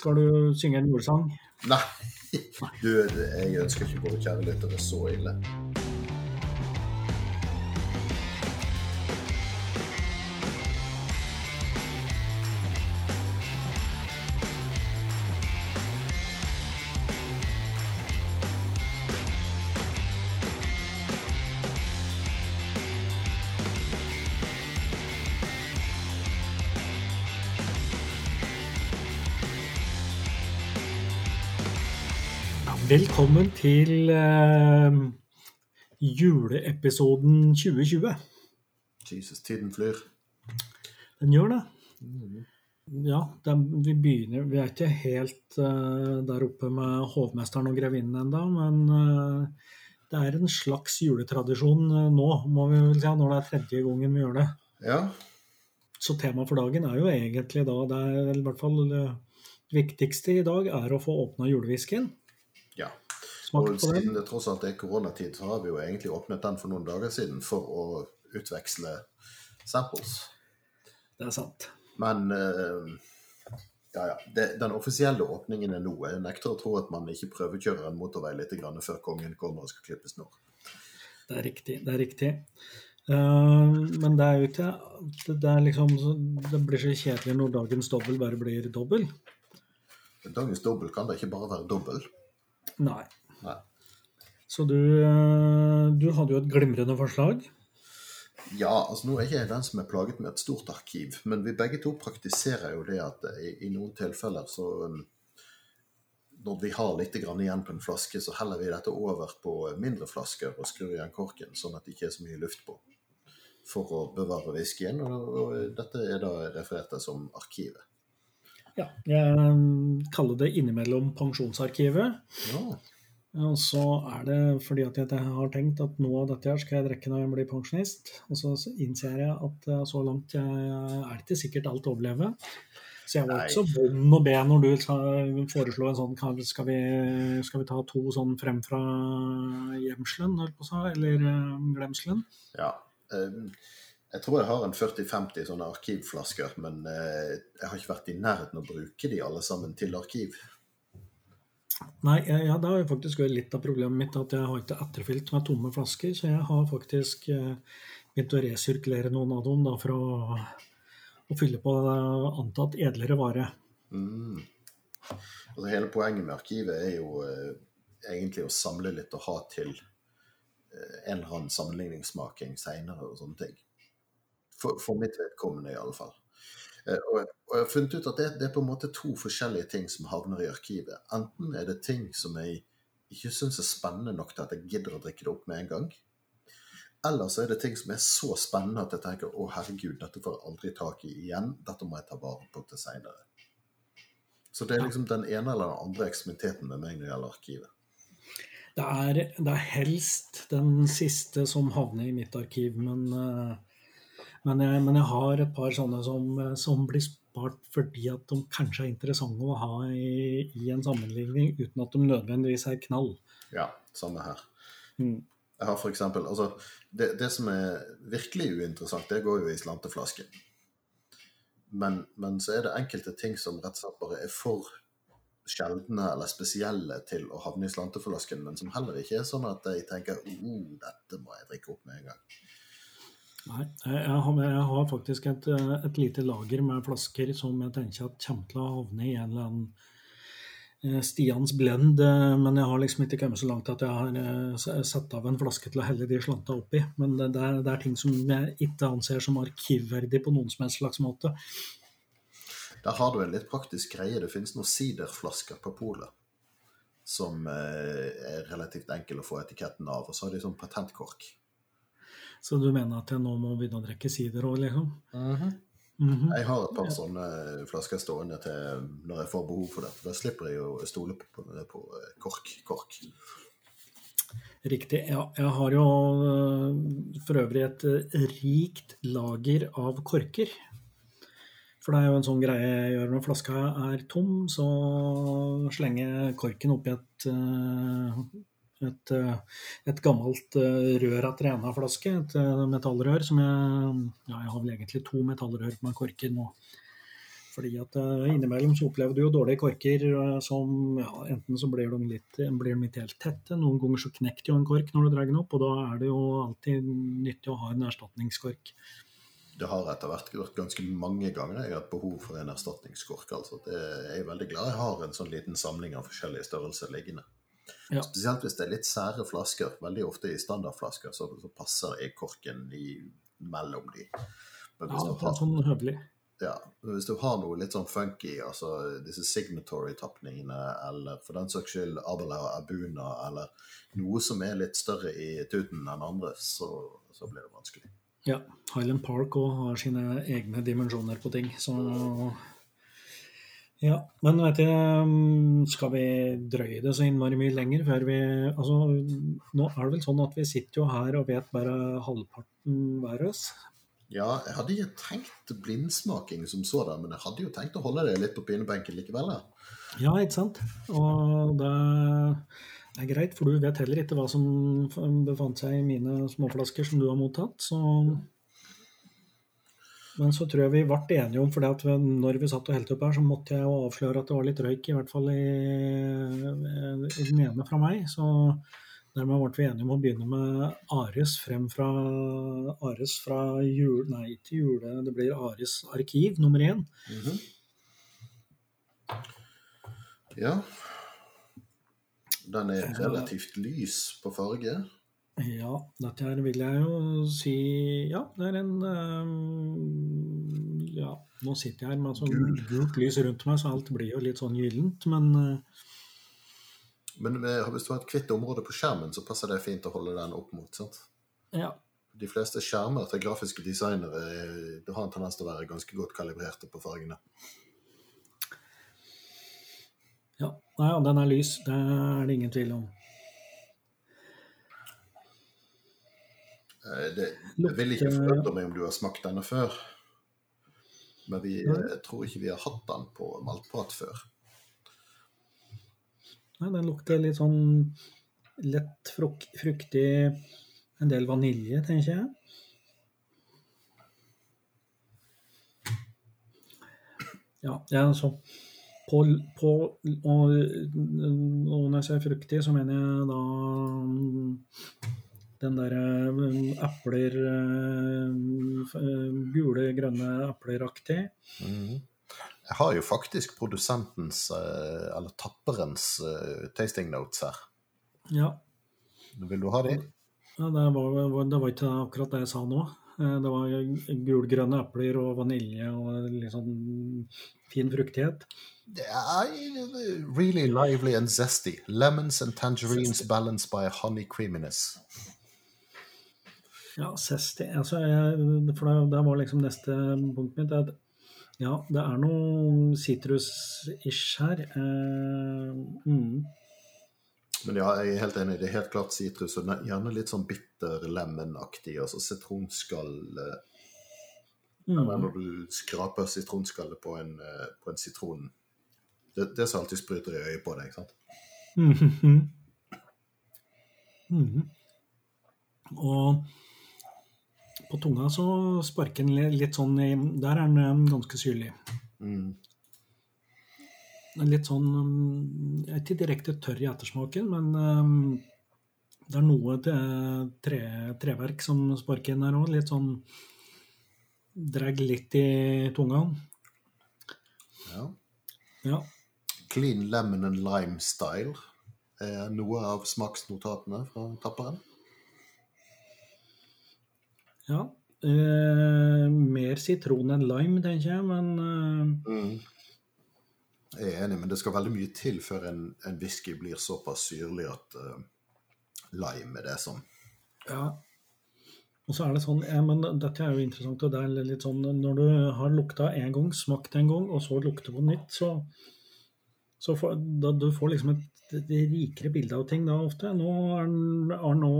Skal du synge en julesang? Nei. Du, jeg ønsker ikke våre kjære lyttere så ille. Velkommen til uh, juleepisoden 2020. Jesus, tiden flyr. Den gjør det. Ja, det, vi begynner Vi er ikke helt uh, der oppe med hovmesteren og grevinnen ennå, men uh, det er en slags juletradisjon nå, må vi vel si, når det er tredje gangen vi gjør det. Ja. Så temaet for dagen er jo egentlig da det er, i hvert fall det viktigste i dag er å få åpna julewhiskyen. Ja. Og siden det tross alt er koronatid, så har vi jo egentlig åpnet den for noen dager siden for å utveksle samples. Det er sant. Men uh, ja, ja. Det, den offisielle åpningen er nå. Jeg nekter å tro at man ikke prøvekjører en motorvei litt grann før kongen kommer og skal klippe snor. Det er riktig. Det er riktig. Uh, men det er jo ikke det, det liksom Det blir så kjedelig når dagens dobbel bare blir dobbel. Dagens dobbel kan da ikke bare være dobbel? Nei. Nei. Så du, eh, du hadde jo et glimrende forslag. Ja, altså nå er ikke jeg den som er plaget med et stort arkiv, men vi begge to praktiserer jo det at i, i noen tilfeller så um, Når vi har litt grann igjen på en flaske, så heller vi dette over på mindre flasker og skrur igjen korken, sånn at det ikke er så mye luft på. For å bevare whiskyen, og, og dette er da referert til som arkivet. Ja, jeg eh, kaller det innimellom Pensjonsarkivet. Ja, Og så er det fordi at jeg har tenkt at noe av dette her skal jeg drikke når jeg blir pensjonist. Og så innser jeg at eh, så langt jeg, er det ikke sikkert alt overlever. Så jeg var ikke så vond å be når du foreslo en sånn Skal vi, skal vi ta to sånn frem fra gjemselen, holdt på å si, eller eh, glemselen? ja. Jeg tror jeg har en 40-50 sånne arkivflasker, men eh, jeg har ikke vært i nærheten å bruke de alle sammen til arkiv. Nei, jeg- ja, det har faktisk vært litt av problemet mitt at jeg har ikke etterfylt med tomme flasker, så jeg har faktisk eh, begynt å resirkulere noen av dem da, for å, å fylle på antatt edlere vare. Mm. Altså, hele poenget med arkivet er jo eh, egentlig å samle litt og ha til eh, en eller annen sammenligningsmaking seinere og sånne ting. For, for mitt vedkommende, i alle fall. Eh, og, og jeg har funnet ut at det, det er på en måte to forskjellige ting som havner i arkivet. Enten er det ting som jeg ikke syns er spennende nok til at jeg gidder å drikke det opp med en gang. Eller så er det ting som er så spennende at jeg tenker å herregud, dette får jeg aldri tak i igjen. Dette må jeg ta vare på til seinere. Så det er liksom den ene eller den andre eksperimenteten med meg når det gjelder arkivet. Det er, det er helst den siste som havner i mitt arkiv, men, eh, men, jeg, men jeg har et par sånne som, som blir spart fordi at de kanskje er interessante å ha i, i en sammenligning, uten at de nødvendigvis er knall. Ja, samme her. Mm. Jeg har for eksempel, altså, det, det som er virkelig uinteressant, det går jo i slanteflasken. Men, men så er det enkelte ting som rett og slett bare er for sjeldne eller spesielle til å havne i slanteflasken, men som heller ikke er sånn at jeg tenker oh, dette må jeg drikke opp med en gang. Nei, jeg, har, jeg har faktisk et, eh, et lite lager med flasker som jeg tenker at kommer til å havne i en eller annen eh, Stians blend, eh, men jeg har liksom ikke kommet så langt at jeg har satt av en flaske til å helle de slanta oppi. Men det, er, det er ting som jeg ikke anser som arkivverdig på noen som helst slags måte. Der har du en litt praktisk greie. Det finnes noen siderflasker på polet som er relativt enkel å få etiketten av, og så har de sånn patentkork. Så du mener at jeg nå må begynne å drikke sider òg, liksom? Mhm. Jeg har et par sånne flasker stående til når jeg får behov for det. Da slipper jeg å stole på, på, på kork. kork. Riktig. Ja, jeg har jo øh, for øvrig et rikt lager av korker. For det er jo en sånn greie jeg gjør når flaska er tom, så slenger jeg korken oppi et, et, øh, et gammelt øh, rør av Træna-flaske, et øh, metallrør som jeg Ja, jeg har vel egentlig to metallrør med korker nå. Fordi at innimellom så opplever du jo dårlige korker som ja, enten så blir de litt, blir de ikke helt tette, noen ganger så knekker jo en kork når du drar den opp, og da er det jo alltid nyttig å ha en erstatningskork. Det har etter hvert vært ganske mange ganger jeg har hatt behov for en erstatningskork. altså. Det er jeg veldig glad jeg har en sånn liten samling av forskjellige størrelser liggende. Ja. Spesielt hvis det er litt sære flasker. Veldig ofte i standardflasker så, så passer e-korken mellom de. Men hvis ja, det er sånn høvelig. Ja, Hvis du har noe litt sånn funky, altså disse signatory-tapningene, eller for den saks skyld Abela Abuna, eller noe som er litt større i tuten enn andre, så, så blir det vanskelig. Ja, Highland Park òg har sine egne dimensjoner på ting, så ja, men vet du, um, skal vi drøye det så innmari mye lenger før vi Altså, nå er det vel sånn at vi sitter jo her og vet bare halvparten hver oss. Ja, jeg hadde ikke tenkt blindsmaking som sådan, men jeg hadde jo tenkt å holde det litt på pinebenken likevel. Ja, ja ikke sant. Og det er greit, for du vet heller ikke hva som befant seg i mine småflasker som du har mottatt. Så men så tror jeg vi ble enige om, for når vi satt og helte opp her, så måtte jeg jo avsløre at det var litt røyk, i hvert fall i, i den ene fra meg. Så Dermed ble vi enige om å begynne med Ares frem fra Ares fra jul... Nei, ikke jule, det blir Ares arkiv nummer én. Mm -hmm. Ja. Den er relativt lys på farge. Ja, dette her vil jeg jo si Ja, det er en um, Ja, nå sitter jeg her med sånn gult lys rundt meg, så alt blir jo litt sånn gyllent, men uh, men hvis du har et hvitt område på skjermen, så passer det fint å holde den opp mot. sant? Ja. De fleste skjermer til grafiske designere har en tendens til å være ganske godt kalibrerte på fargene. Ja, ja den er lys. Det er det ingen tvil om. Eh, det, jeg vil ikke forundre meg om du har smakt denne før. Men vi, jeg tror ikke vi har hatt den på Maltprat før. Nei, den lukter litt sånn lett fruk fruktig, en del vanilje, tenker jeg. Ja, det er altså på, på og, og, når jeg sier fruktig, så mener jeg da den derre eh, epler eh, Gule, grønne epleraktig. Mm. Jeg har jo faktisk produsentens, eh, eller tapperens, eh, tasting notes her. Ja. Vil du ha de? Ja, det, var, det var ikke akkurat det jeg sa nå. Eh, det var gulgrønne epler og vanilje og litt sånn fin fruktighet. Really lively and zesty. Lemons and tangerines balanced by honey creaminess. Ja, zesty altså, For det, det, var liksom neste punktet mitt. at ja, det er noe sitrus-ish her. Eh, mm. Men ja, jeg er helt enig. Det er helt klart sitrus. Og gjerne litt sånn bitter lemon-aktig. Altså sitronskall mm. Når du skraper sitronskallet på en, eh, på en sitron Det, det som alltid spruter i øyet på deg, ikke sant? Mm. Mm. Og på tunga så sparker den litt sånn i Der er den eh, ganske syrlig. Mm. Litt sånn eh, Ikke direkte tørr i ettersmaken, men um, det er noe tre, treverk som sparker inn her òg. Litt sånn Drar litt i tunga. Ja. ja. Clean lemon and lime style er noe av smaksnotatene fra tapperen. Ja. Eh, mer sitron enn lime, tenker jeg, men eh... mm. Jeg er enig, men det skal veldig mye til før en, en whisky blir såpass syrlig at uh, lime er det som Ja. Og så er det sånn, ja, men Dette er jo interessant. og det er litt sånn, Når du har lukta en gang, smakt en gang, og så lukter på nytt, så, så for, da, du får liksom et et rikere bilde av ting da ofte. Nå, er, nå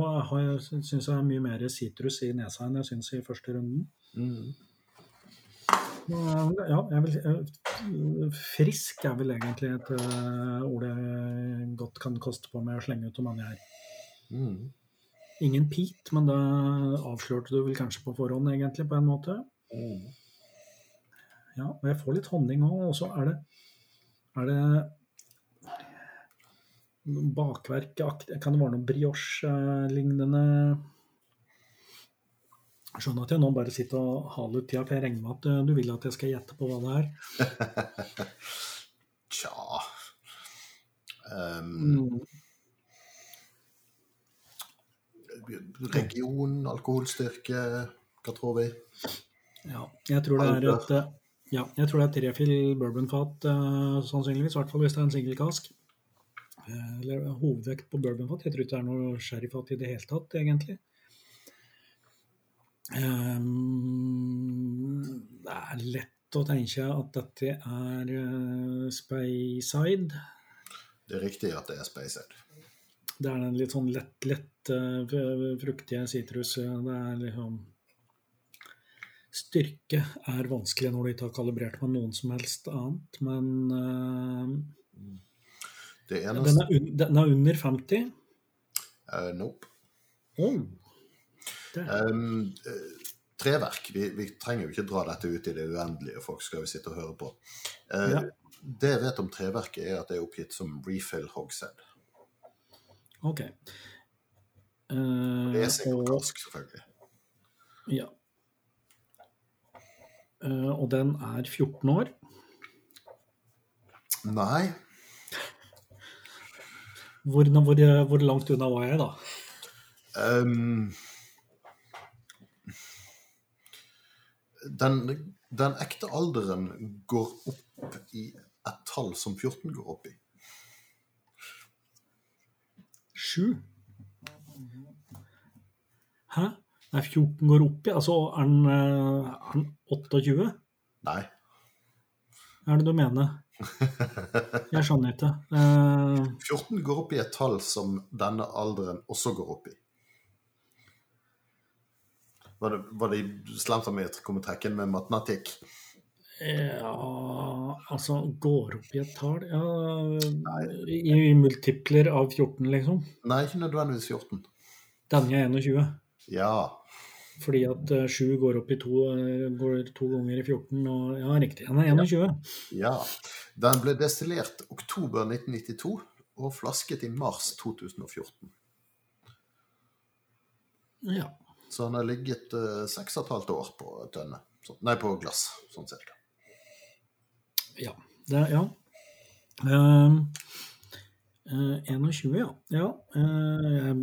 syns jeg er mye mer sitrus i nesa enn jeg syns i første runden. Mm. Ja, jeg vil, frisk er vel egentlig et uh, ord jeg godt kan koste på meg å slenge ut om mange er. Mm. Ingen pit, men det avslørte du vel kanskje på forhånd, egentlig, på en måte. Mm. Ja, og jeg får litt honning òg. Og så er det, er det bakverk Kan det være noe brioche-lignende Jeg skjønner at jeg nå bare sitter og haler ut tida, for jeg regner med at eh, du vil at jeg skal gjette på hva det er. Tja um, Mm. Region, alkoholstyrke, hva tror vi? Ja, jeg tror det er et ja, jeg tror det er trefill bourbonfat, uh, sannsynligvis. I hvert fall hvis det er en singelkask. Eh, Eller hovedvekt på bourbonfat. Jeg tror ikke det er noe sherryfat i det hele tatt, egentlig. Um, det er lett å tenke at dette er uh, Speyside. Det er riktig at det er spayside. Det er den litt sånn lett, lett uh, fruktige sitrus. Det er liksom Styrke er vanskelig når du ikke har kalibrert med noen som helst annet, men uh, Det den, er un, den er under 50. Uh, Nope. Oh. Det, Um, eh, treverk. Vi, vi trenger jo ikke dra dette ut i det uendelige, folk skal vi sitte og høre på. Eh, Ja. Det jeg vet om treverket, er at det er oppgitt som refill hogshead. ok. Det er er og, selvfølgelig. ja. Eh, og den er 14 år. Nei, Hvor, hvor, hvor langt unna var jeg, da? um, den, den ekte alderen går opp i et tall som 14 går opp i. Sju? Hæ? Nei, 14 går opp i Altså, er den, eh, er han 28? Nei. Hva er det du mener? Jeg skjønner ikke. Uh, 14 går opp i et tall som denne alderen også går opp i. Var det, var det slemt meg å komme trekken med matematikk? ja Altså, går opp i et tall Ja, i, i multipler av 14, liksom. Nei, ikke nødvendigvis 14. Denne er 21. Ja. Fordi at eh, 7 går opp i to, eh, går to ganger i 14, og ja, riktig. Den er 21. ja. Den ble destillert oktober 1992 og flasket i mars 2014. Ja. Så han har ligget eh, seks og et halvt år på tønne. Nei, på glass, sånn cirka. Ja. Det, ja. Eh, 21, ja. Ja. eh, jeg,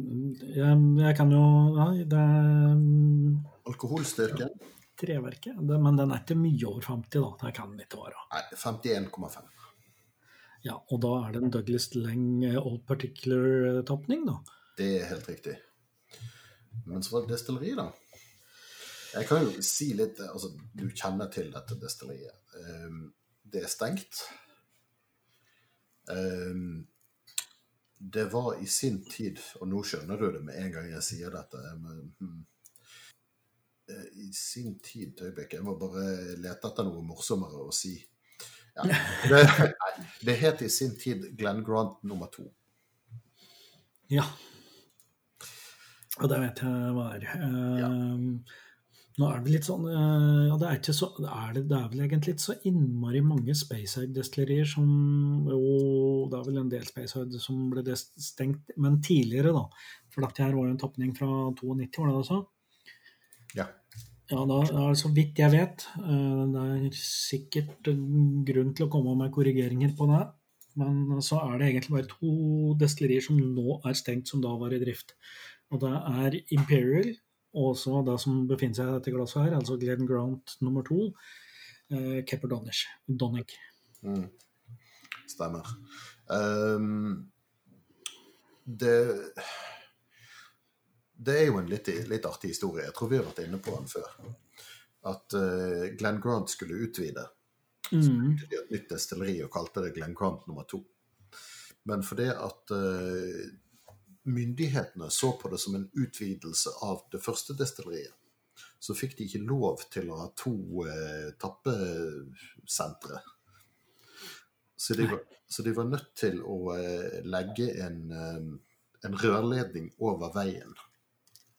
jeg, jeg kan jo Ja, det Alkoholstyrke. Alkoholstyrken? treverket. Det, men den er ikke mye over 50, da. Det kan den ikke være. Nei, 51,5. Ja, og da er det en Douglas Lang eh, Old Particular-tapning, da. Det er helt riktig. Men så var det destilleri, da. Jeg kan jo si litt Altså, du kjenner til dette destilleriet. Det er stengt. Det var i sin tid, og nå skjønner du det med en gang jeg sier dette men, hmm. Eh, I sin tid, øyeblikk, jeg må bare lete etter noe morsommere å si. Ja, det, det het i sin tid Glenn Grant nummer to. Ja. Og det vet jeg hva er. Ehm, Nå er det litt sånn eh, Ja, det er så er det, det er vel egentlig ikke så innmari mange Spacehide-destillerier som Jo, det er vel en del Spacehide som ble stengt, men tidligere, da. For dette her var jo en tapning fra 92, var det det sa? Ja. Ja, da så vidt jeg vet. eh, Det er sikkert grunn til å komme med korrigeringer på det. Men så er det egentlig bare to destillerier som nå er stengt, som da var i drift. Og det er Imperial, også det som befinner seg i dette glasset her, altså Glenn Grant nummer to. Eh, Kepper Donish. Donic. Mm. Stemmer. Um, det Det er jo en litt, litt artig historie. Jeg tror vi har vært inne på den før. At uh, Glenn Grant skulle utvide Mm. til et nytt destilleri og kalte det Glenn Grant nummer to. Men fordi at eh, myndighetene så på det som en utvidelse av det første destilleriet, så fikk de ikke lov til å ha to eh, tappesentre. Så de, var, så de var nødt til å eh, legge en, eh, en rørledning over veien.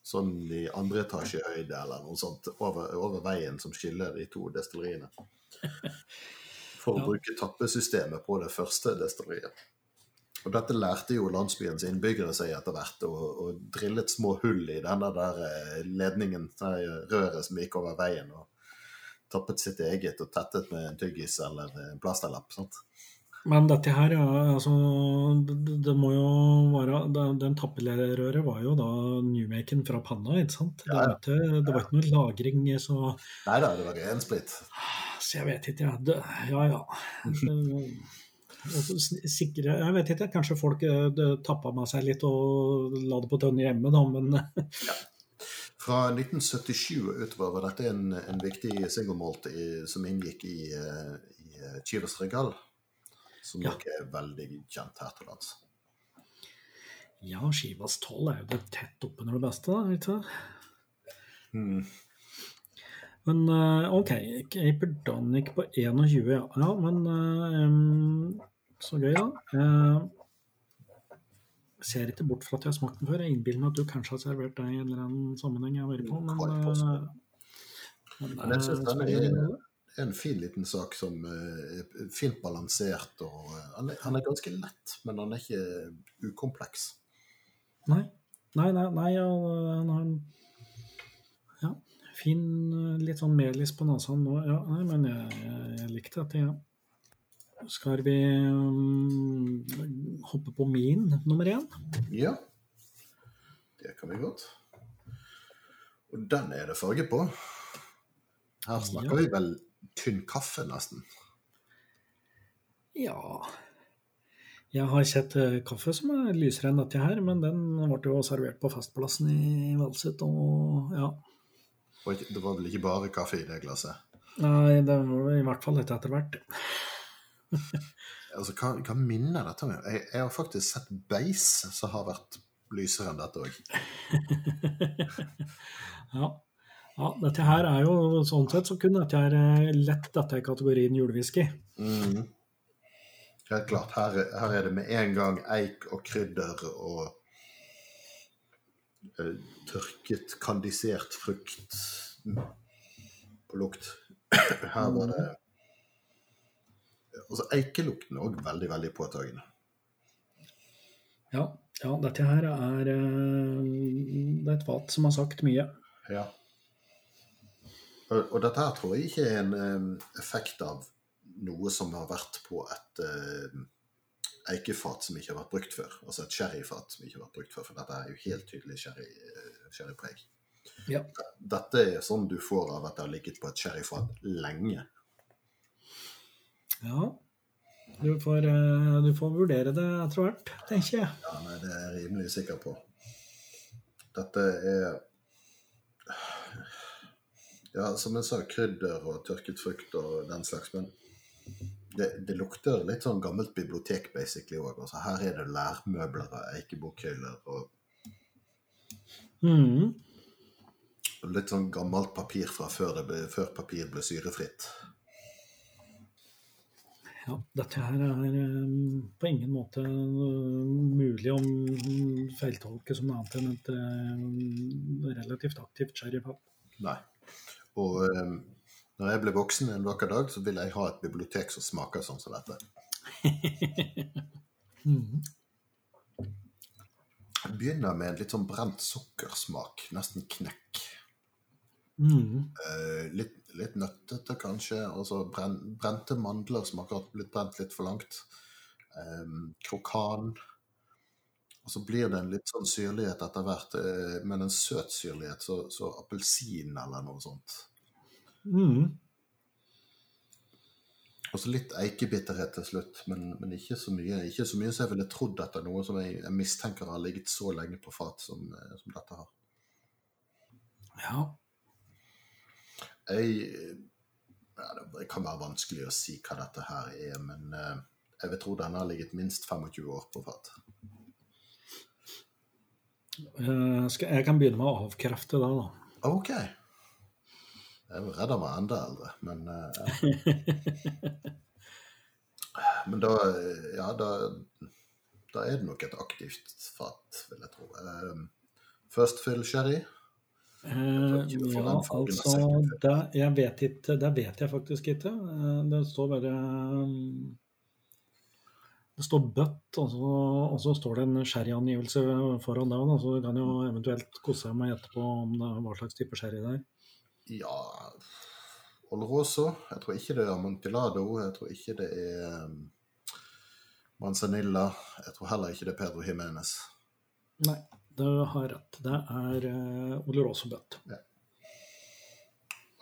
Sånn i andre etasje høyde eller noe sånt. Over, over veien som skiller de to destilleriene. For å bruke tappesystemet på det første destilleriet. Og dette lærte jo landsbyens innbyggere seg etter hvert, og, og drillet små hull i denne der eh, ledningen, det røret som gikk over veien, og tappet sitt eget og tettet med en tyggis eller en plasterlapp. sant? Men dette her, ja, altså Det, det må jo være det, Den tappelerøret var jo da Newmaken fra panna, ikke sant? Det Ja, ja. var ikke, det var ikke noe lagring, så Nei da, det var rensplitt. Så jeg vet ikke, ja. Ja, ja. Sikre, jeg vet ikke, kanskje folk eh, tappa med seg litt og la det på tønne hjemme, da, men ja. Fra 1977 og utover var dette en, en viktig singlemålt som inngikk i, eh, i eh, Chivas Regal, som Ja. nok er veldig kjent her til lands. ja, Skivas 12 er jo det tett oppunder det beste, da, ikke sant? Mm. Men eh, OK, Caper Donic på 21, ja. ja men eh, em, så gøy, da. Eh, ser ikke bort fra at jeg har smakt den før. Jeg innbiller meg at du kanskje har servert deg i en eller annen sammenheng jeg har vært på. Men, Kvart på så. eh, men, Men jeg synes den er- en fin liten sak som eh, er fint balansert. og han, er, han er ganske lett, men han er ikke ukompleks. Nei. Nei, nei, nei han har en ja, fin, litt sånn melis på nesa nå. Ja, nei, men jeg, jeg, jeg likte dette, ja. Skal vi mm, hoppe på min nummer én? Ja, det kan vi godt. Og den er det farge på. Her snakker Ja. vi vel tynn kaffe, nesten. Ja Jeg har sett eh, kaffe som er lysere enn dette her, men den ble jo servert på Festplassen i Valset, og ja. Det var vel ikke bare kaffe i det glasset? Nei, det var i hvert fall litt etter hvert. Altså, hva, hva minner dette om? Jeg, jeg har faktisk sett beis som har vært lysere enn dette òg. Ja. ja. Dette her er jo sånn sett så kunne dette her eh, lett dette i kategorien julewhisky. Mm. Helt klart. Her, er- her er det med en gang eik og krydder og eh, tørket, kandisert frukt på lukt. Her var det Altså, eikelukten er òg veldig, veldig påtagende. Ja, ja, dette her er eh, Det er et fat som har sagt mye. Ja. Og, og dette her tror jeg ikke er en eh, effekt av noe som har vært på et uh, eikefat som ikke har vært brukt før. Altså et sherryfat som ikke har vært brukt før, for dette er jo helt tydelig sherry, sherrypreg. Ja. Dette er sånn du får av at det har ligget på et sherryfat lenge. Ja. Du får, eh, du får vurdere det etter hvert, tenker jeg. Ja, nei, det er jeg rimelig sikker på. Dette er Ja, som jeg sa, krydder og tørket frukt og den slags, men det, det lukter litt sånn gammelt bibliotek basically òg. Altså, her er det lærmøbler og eikebokhøyler og mm. litt sånn gammelt papir fra før, ble, før papir ble syrefritt. Ja, dette her er eh, på ingen måte eh, mulig å mm, feiltolke som noe annet enn et eh, relativt aktivt sherryfat. Nei. Og eh, når jeg blir voksen en vakker dag, så vil jeg ha et bibliotek som smaker sånn som dette. Jeg Det begynner med en litt sånn brent sukkersmak, nesten knekk. Mm. Eh, litt, litt nøttete, kanskje. Altså bren, brente mandler som akkurat blitt brent litt for langt. Um, krokan. Og så blir det en litt sånn syrlighet etter hvert, eh, men en søt syrlighet. Så, så appelsin eller noe sånt. Mm. Og så litt eikebitterhet til slutt, men, men ikke så mye Ikke så mye som jeg ville trodd etter noe som jeg, jeg mistenker har ligget så lenge på fat som, eh, som dette har. Ja. Jeg, ja, det kan være vanskelig å si hva dette her er, men eh, jeg vil tro denne har ligget minst 25 år på fat. Eh, jeg kan begynne med å avkrefte det, da. OK. Jeg er redd han var enda eldre, men eh, Men da Ja, da, da er det nok et aktivt fat, vil jeg tro. First fill sherry. Eh, ja, altså det, jeg vet ikke, det vet jeg faktisk ikke. Eh, Det står bare um, Det står bøtt, og så, og så står det en sherryangivelse foran der. Så du kan jo eventuelt kose deg med å gjette på om det er hva slags type sherry det er. Ja Olroso. Jeg tror ikke det er Amontillado. Jeg tror ikke det er Manzanilla. Jeg tror heller ikke det er Pedro Jimenez. Nei, du har rett. Det er uh, Oloroso bøtt.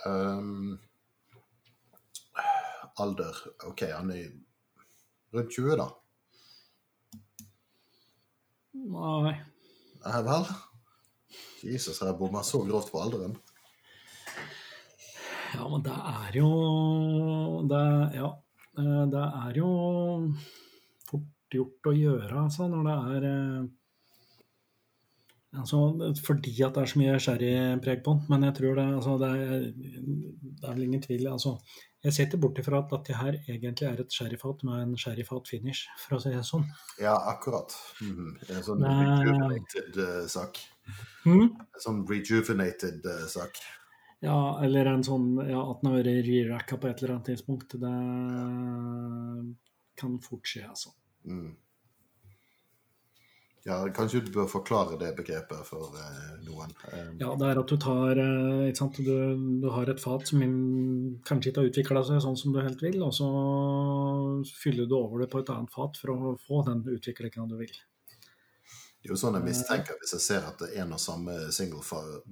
Um, alder OK, han er rundt 20, da. Nei. Nei vel? Jesus, jeg bomma så grovt på alderen? Ja, men det er jo det, Ja. eh, Det er jo fort gjort å gjøre, altså, når det er eh, altså, Fordi at det er så mye sherrypreg på den. Men jeg tror det, altså, det, er, det er vel ingen tvil altså, Jeg ikke bort ifra at dette her egentlig er et sherryfat med en sherryfat-finish, for å si det sånn. Ja, akkurat. Det er en sånn rejuvenated uh, sak. Mm? En sånn rejuvenated uh, sak. Ja, eller en sånn ja, at den har vært re-racka på et eller annet tidspunkt. Det kan fort skje, altså. Mm. Ja, kanskje du bør forklare det begrepet for eh, noen. Eh, Ja, det er at du tar eh, ikke sant? Du, du har et fat som kanskje ikke har utvikla seg sånn som du helt vil, og så fyller du over det på et annet fat for å få den utviklinga du vil. Det er jo sånn jeg mistenker hvis jeg ser at en og samme single fa-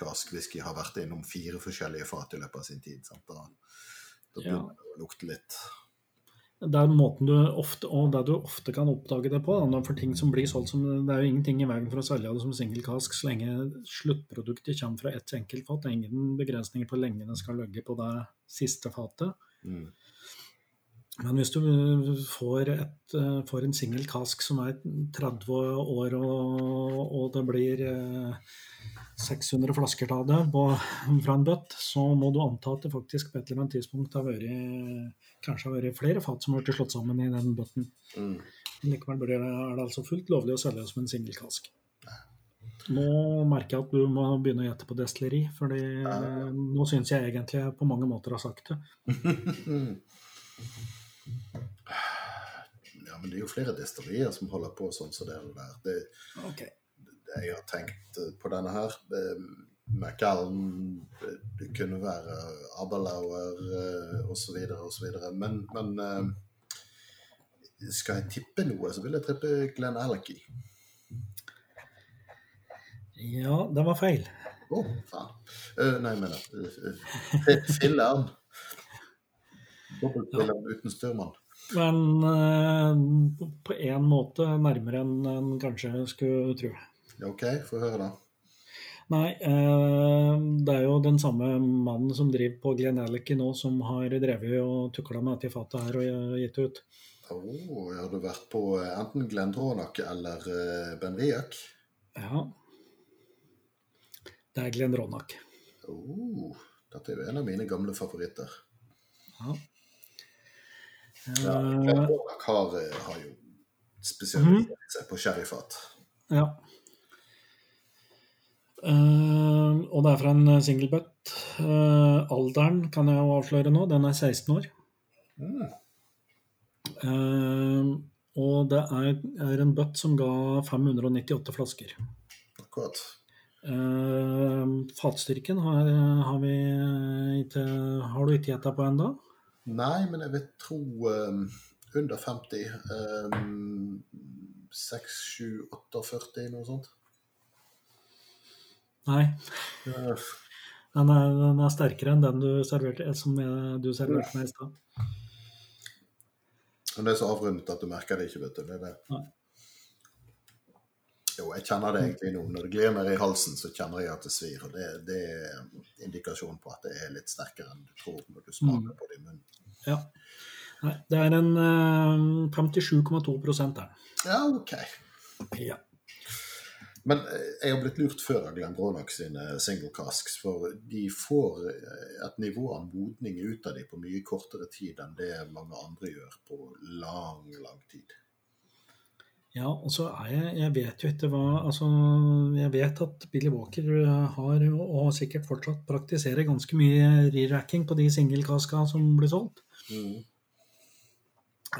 cask whisky har vært innom fire forskjellige fat i løpet av sin tid. Sant? Da, da Ja. det å lukte litt. Det er måten du ofte, og det du ofte kan oppdage det på. Da, for ting som blir solgt som, Det er jo ingenting i veien for å selge det som single cask så lenge sluttproduktet kommer fra ett enkelt fat. Det er ingen begrensninger på lenge det skal ligge på det siste fatet. Mm. Men hvis du får, et, eh, får en singel kask som er 30 år, og, og det blir eh, 600 flasker av det på, fra en bøtt, så må du anta at det faktisk på et eller annet tidspunkt har vært kanskje har vært flere fat som har blitt slått sammen i den bøtten. Mm. Likevel er det altså fullt lovlig å selge det som en singel kask. Nå merker jeg at du må begynne å gjette på destilleri, for nå syns jeg egentlig jeg på mange måter har sagt det. Ja, men det er jo flere destillerier som holder på sånn som det der. Det, okay. det jeg har tenkt eh, på denne her eh, Macallan, det, det kunne være Aberlauer eh, osv. osv. Men, men eh, skal jeg tippe noe, så vil jeg tippe Glenn Alecky. Ja, det var feil. Å, faen. Uh, nei, jeg mener uh, Filleren. Dobbeltfilleren uten styrmann. Men eh, på en måte nærmere enn en kanskje skulle tro. OK, få høre, da. Nei, eh, det er jo den samme mannen som driver på Glen Alicky nå, som har drevet og tukla med dette fatet her og gitt ut. Oh, har du vært på enten enten Glendronach eller uh, Ben Riak? Ja. Det er Glenn Ronak. Oh, dette er jo en av mine gamle favoritter. Ja. Ja, Eh, har, eh, har jo spesialisert seg på sherryfat. ja. Uh, og det er fra en single butt. Eh, alderen kan jeg jo avsløre nå, den er 16 år. Mm. Uh, og det er, er en butt som ga 598 flasker. Akkurat. Fatstyrken har, har vi ikke Har du ikke gjetta på ennå? Nei, men jeg vil tro um, under 50. Um, 6, 7, 48, noe sånt. Nei. Ja, Den er, den er sterkere enn den du serverte, som jeg- du serverte meg i stad. Men det er så avrundet at du merker det ikke, vet du. Det er det. Nei. Jo, jeg kjenner det egentlig nå. Når det glir ned i halsen, så kjenner jeg at det svir. Og det, det er indikasjon på at det er litt sterkere enn du tror når du smaker på det i munnen. Ja. Nei, det er en eh, 57,2 der. Ja, OK. Ja. Men eh, jeg har blitt lurt før av Glenn Bronach sine single casks, for de får eh, et nivå av modning ut av dem på mye kortere tid enn det mange andre gjør på lang, lang tid. Ja, og så er jeg Jeg vet jo ikke hva Altså, jeg vet at Billy Walker har, og sikkert fortsatt praktiserer ganske mye re-racking på de singelkaska som blir solgt. Mm.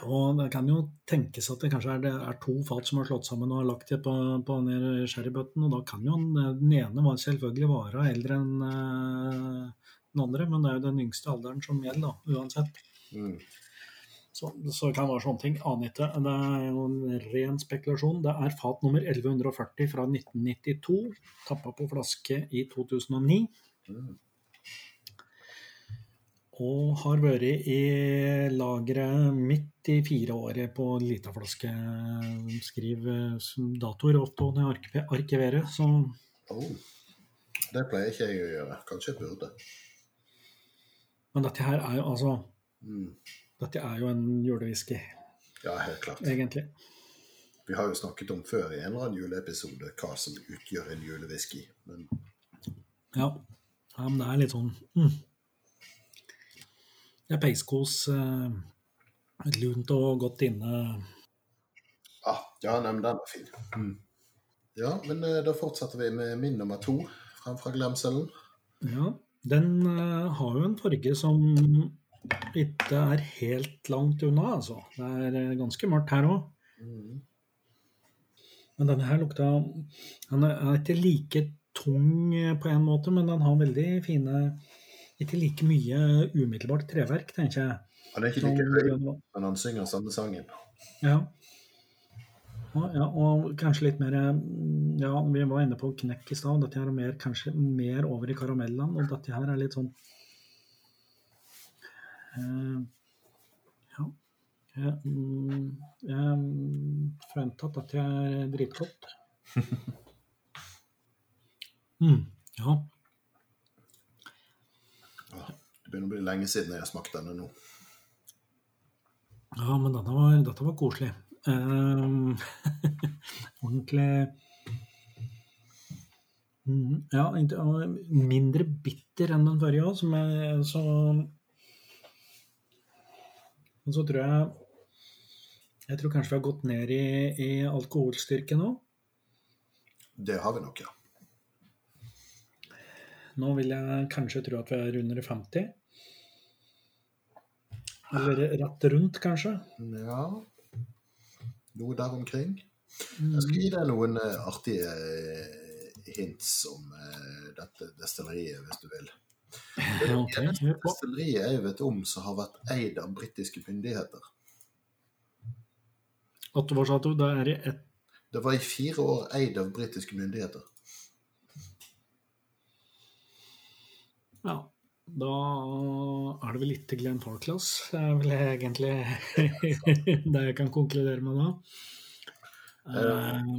Og det kan jo tenkes at det kanskje er, det er to fat som har slått sammen og har lagt det på, på den sherrybøtten, og da kan jo den, den ene var selvfølgelig være eldre enn eh, den andre, men det er jo den yngste alderen som gjelder, da, uansett. Mm. Så, så det være sånne ting. Aner ikke. Det er jo en ren spekulasjon. Det er fat nummer 1140 fra 1992, tappa på flaske i 2009. Mm. Og har vært i lageret midt i fire året på lita flaske. Skriv eh, datoer ofte når jeg arkiverer, så Oh. Det pleier ikke jeg å gjøre. Kanskje jeg burde. Men dette her er jo altså Mm. Dette er jo en julewhisky, Ja, helt klart. egentlig. Vi har jo snakket om før i en eller annen juleepisode hva som utgjør en julewhisky. Men Ja. ja, men det er litt sånn mm. Det er peiskos, eh, lunt og godt inne. ah, ja, nei, men den var fin. Mm. Ja, men eh, da fortsetter vi med min nummer to frem fra glemselen. Ja, den eh, har jo en farge som ikke er helt langt unna, altså. Det er eh, ganske mørkt her òg. Mm. Men denne her lukta Den er ikke like tung eh, på en måte, men den har veldig fine Ikke like mye umiddelbart treverk, tenker jeg. Han er ikke like høy, men han synger samme sangen. Ja. Og, ja. Og kanskje litt mer mm, Ja, vi var inne på knekk i stad. Dette her er mer, kanskje mer over i karamellene. Og dette her er litt sånn Ja. Jeg, mm, jeg mm, at jeg er dritgodt. Mm, ja. Det begynner å bli lenge siden jeg har smakt denne nå. Ja, men dette var, dette var koselig. Um, ordentlig mm, Ja, mindre bitter enn den forrige òg, som er så Men så tror jeg Jeg tror kanskje vi har gått ned i, i alkoholstyrke nå. Det har vi nok, ja. Nå vil jeg kanskje tro at vi er under 50. Eller rett rundt, kanskje. Ja Noe der omkring. Jeg skal gi deg noen eh, artige eh, hints om eh, dette destilleriet, hvis du vil. Det er det eneste destilleriet jeg vet om som har vært eid av britiske myndigheter. At hva sa du? Det er i ett Det var i fire år eid av britiske myndigheter. Ja. Da er det vel litt Glenn Farclas. Det er vel egentlig det jeg kan konkludere med da. Eh,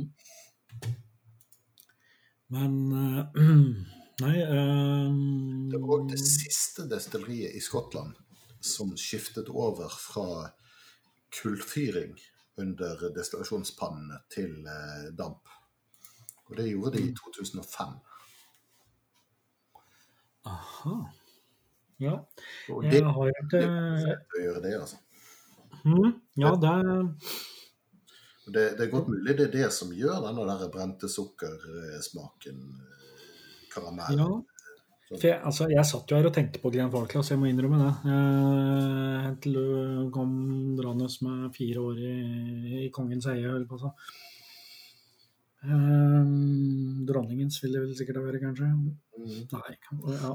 Men eh, Nei um... Det var òg det siste destilleriet i Skottland som skiftet over fra kullfyring under destillasjonspannene til eh, damp. Og det gjorde de i 2005. Aha. Ja. Og det, Jeg har det ikke er å gjøre det, altså. Mm, Ja, det Det, det er godt mulig det er det som gjør denne der brente sukkersmaken, eh, karamell. Ja. For jeg, altså, jeg satt jo her og tenkte på Glenn Falklass, jeg må innrømme det. Eh, Helt til du kom drande med fire år i, i kongens eie, holdt på å si. Eh, dronningens vil det vel sikkert være, kanskje. Mm. Nei, ja.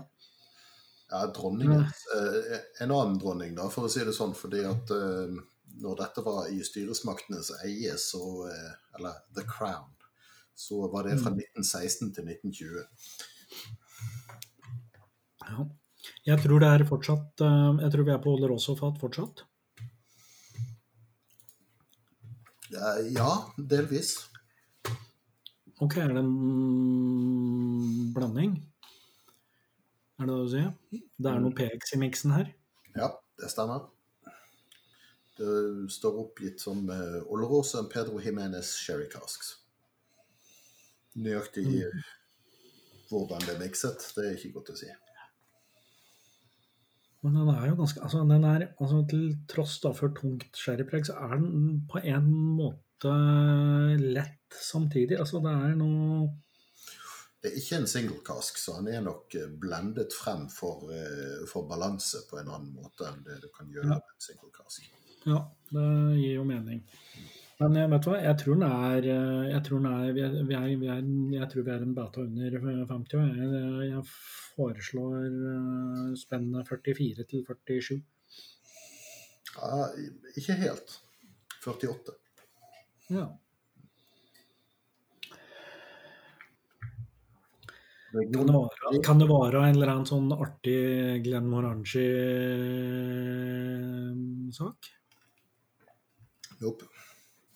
Ja, dronningens eh, En annen dronning, da, for å si det sånn, fordi at eh, når dette var i styresmaktenes eie, så eh, Eller The Crown, så var det fra 1916 til 1920. ja. Jeg tror det er fortsatt eh, Jeg tror vi er på Olderosofat fortsatt. Ja, delvis. Ok, er det en blanding? Er det det du sier? Det er noe PX i miksen her? Ja, det stemmer. Det står oppgitt som uh, Olorosa Pedro Jimenez Sherry Casks. Nøyaktig hvordan det er mikset, det er ikke godt å si. Men den er jo ganske altså den er, altså Til tross da for tungt sherrypreg, så er den på en måte lett samtidig. Altså, det er noe Det er ikke en single cask, så han er nok eh, blendet frem for, eh, for balanse på en annen måte enn det du kan gjøre Ja. med en single cask. Ja, det gir jo mening. Men eh, vet du hva, jeg tror den er, eh, jeg tror er, vi er, vi er, vi Jeg tror vi er en beta under 50. år. Jeg, jeg foreslår eh, spennet 44 til 47. Ja, ikke helt. 48. Ja. Kan det, være, kan det være en eller annen sånn artig Glenn Morangi-sak? Nope.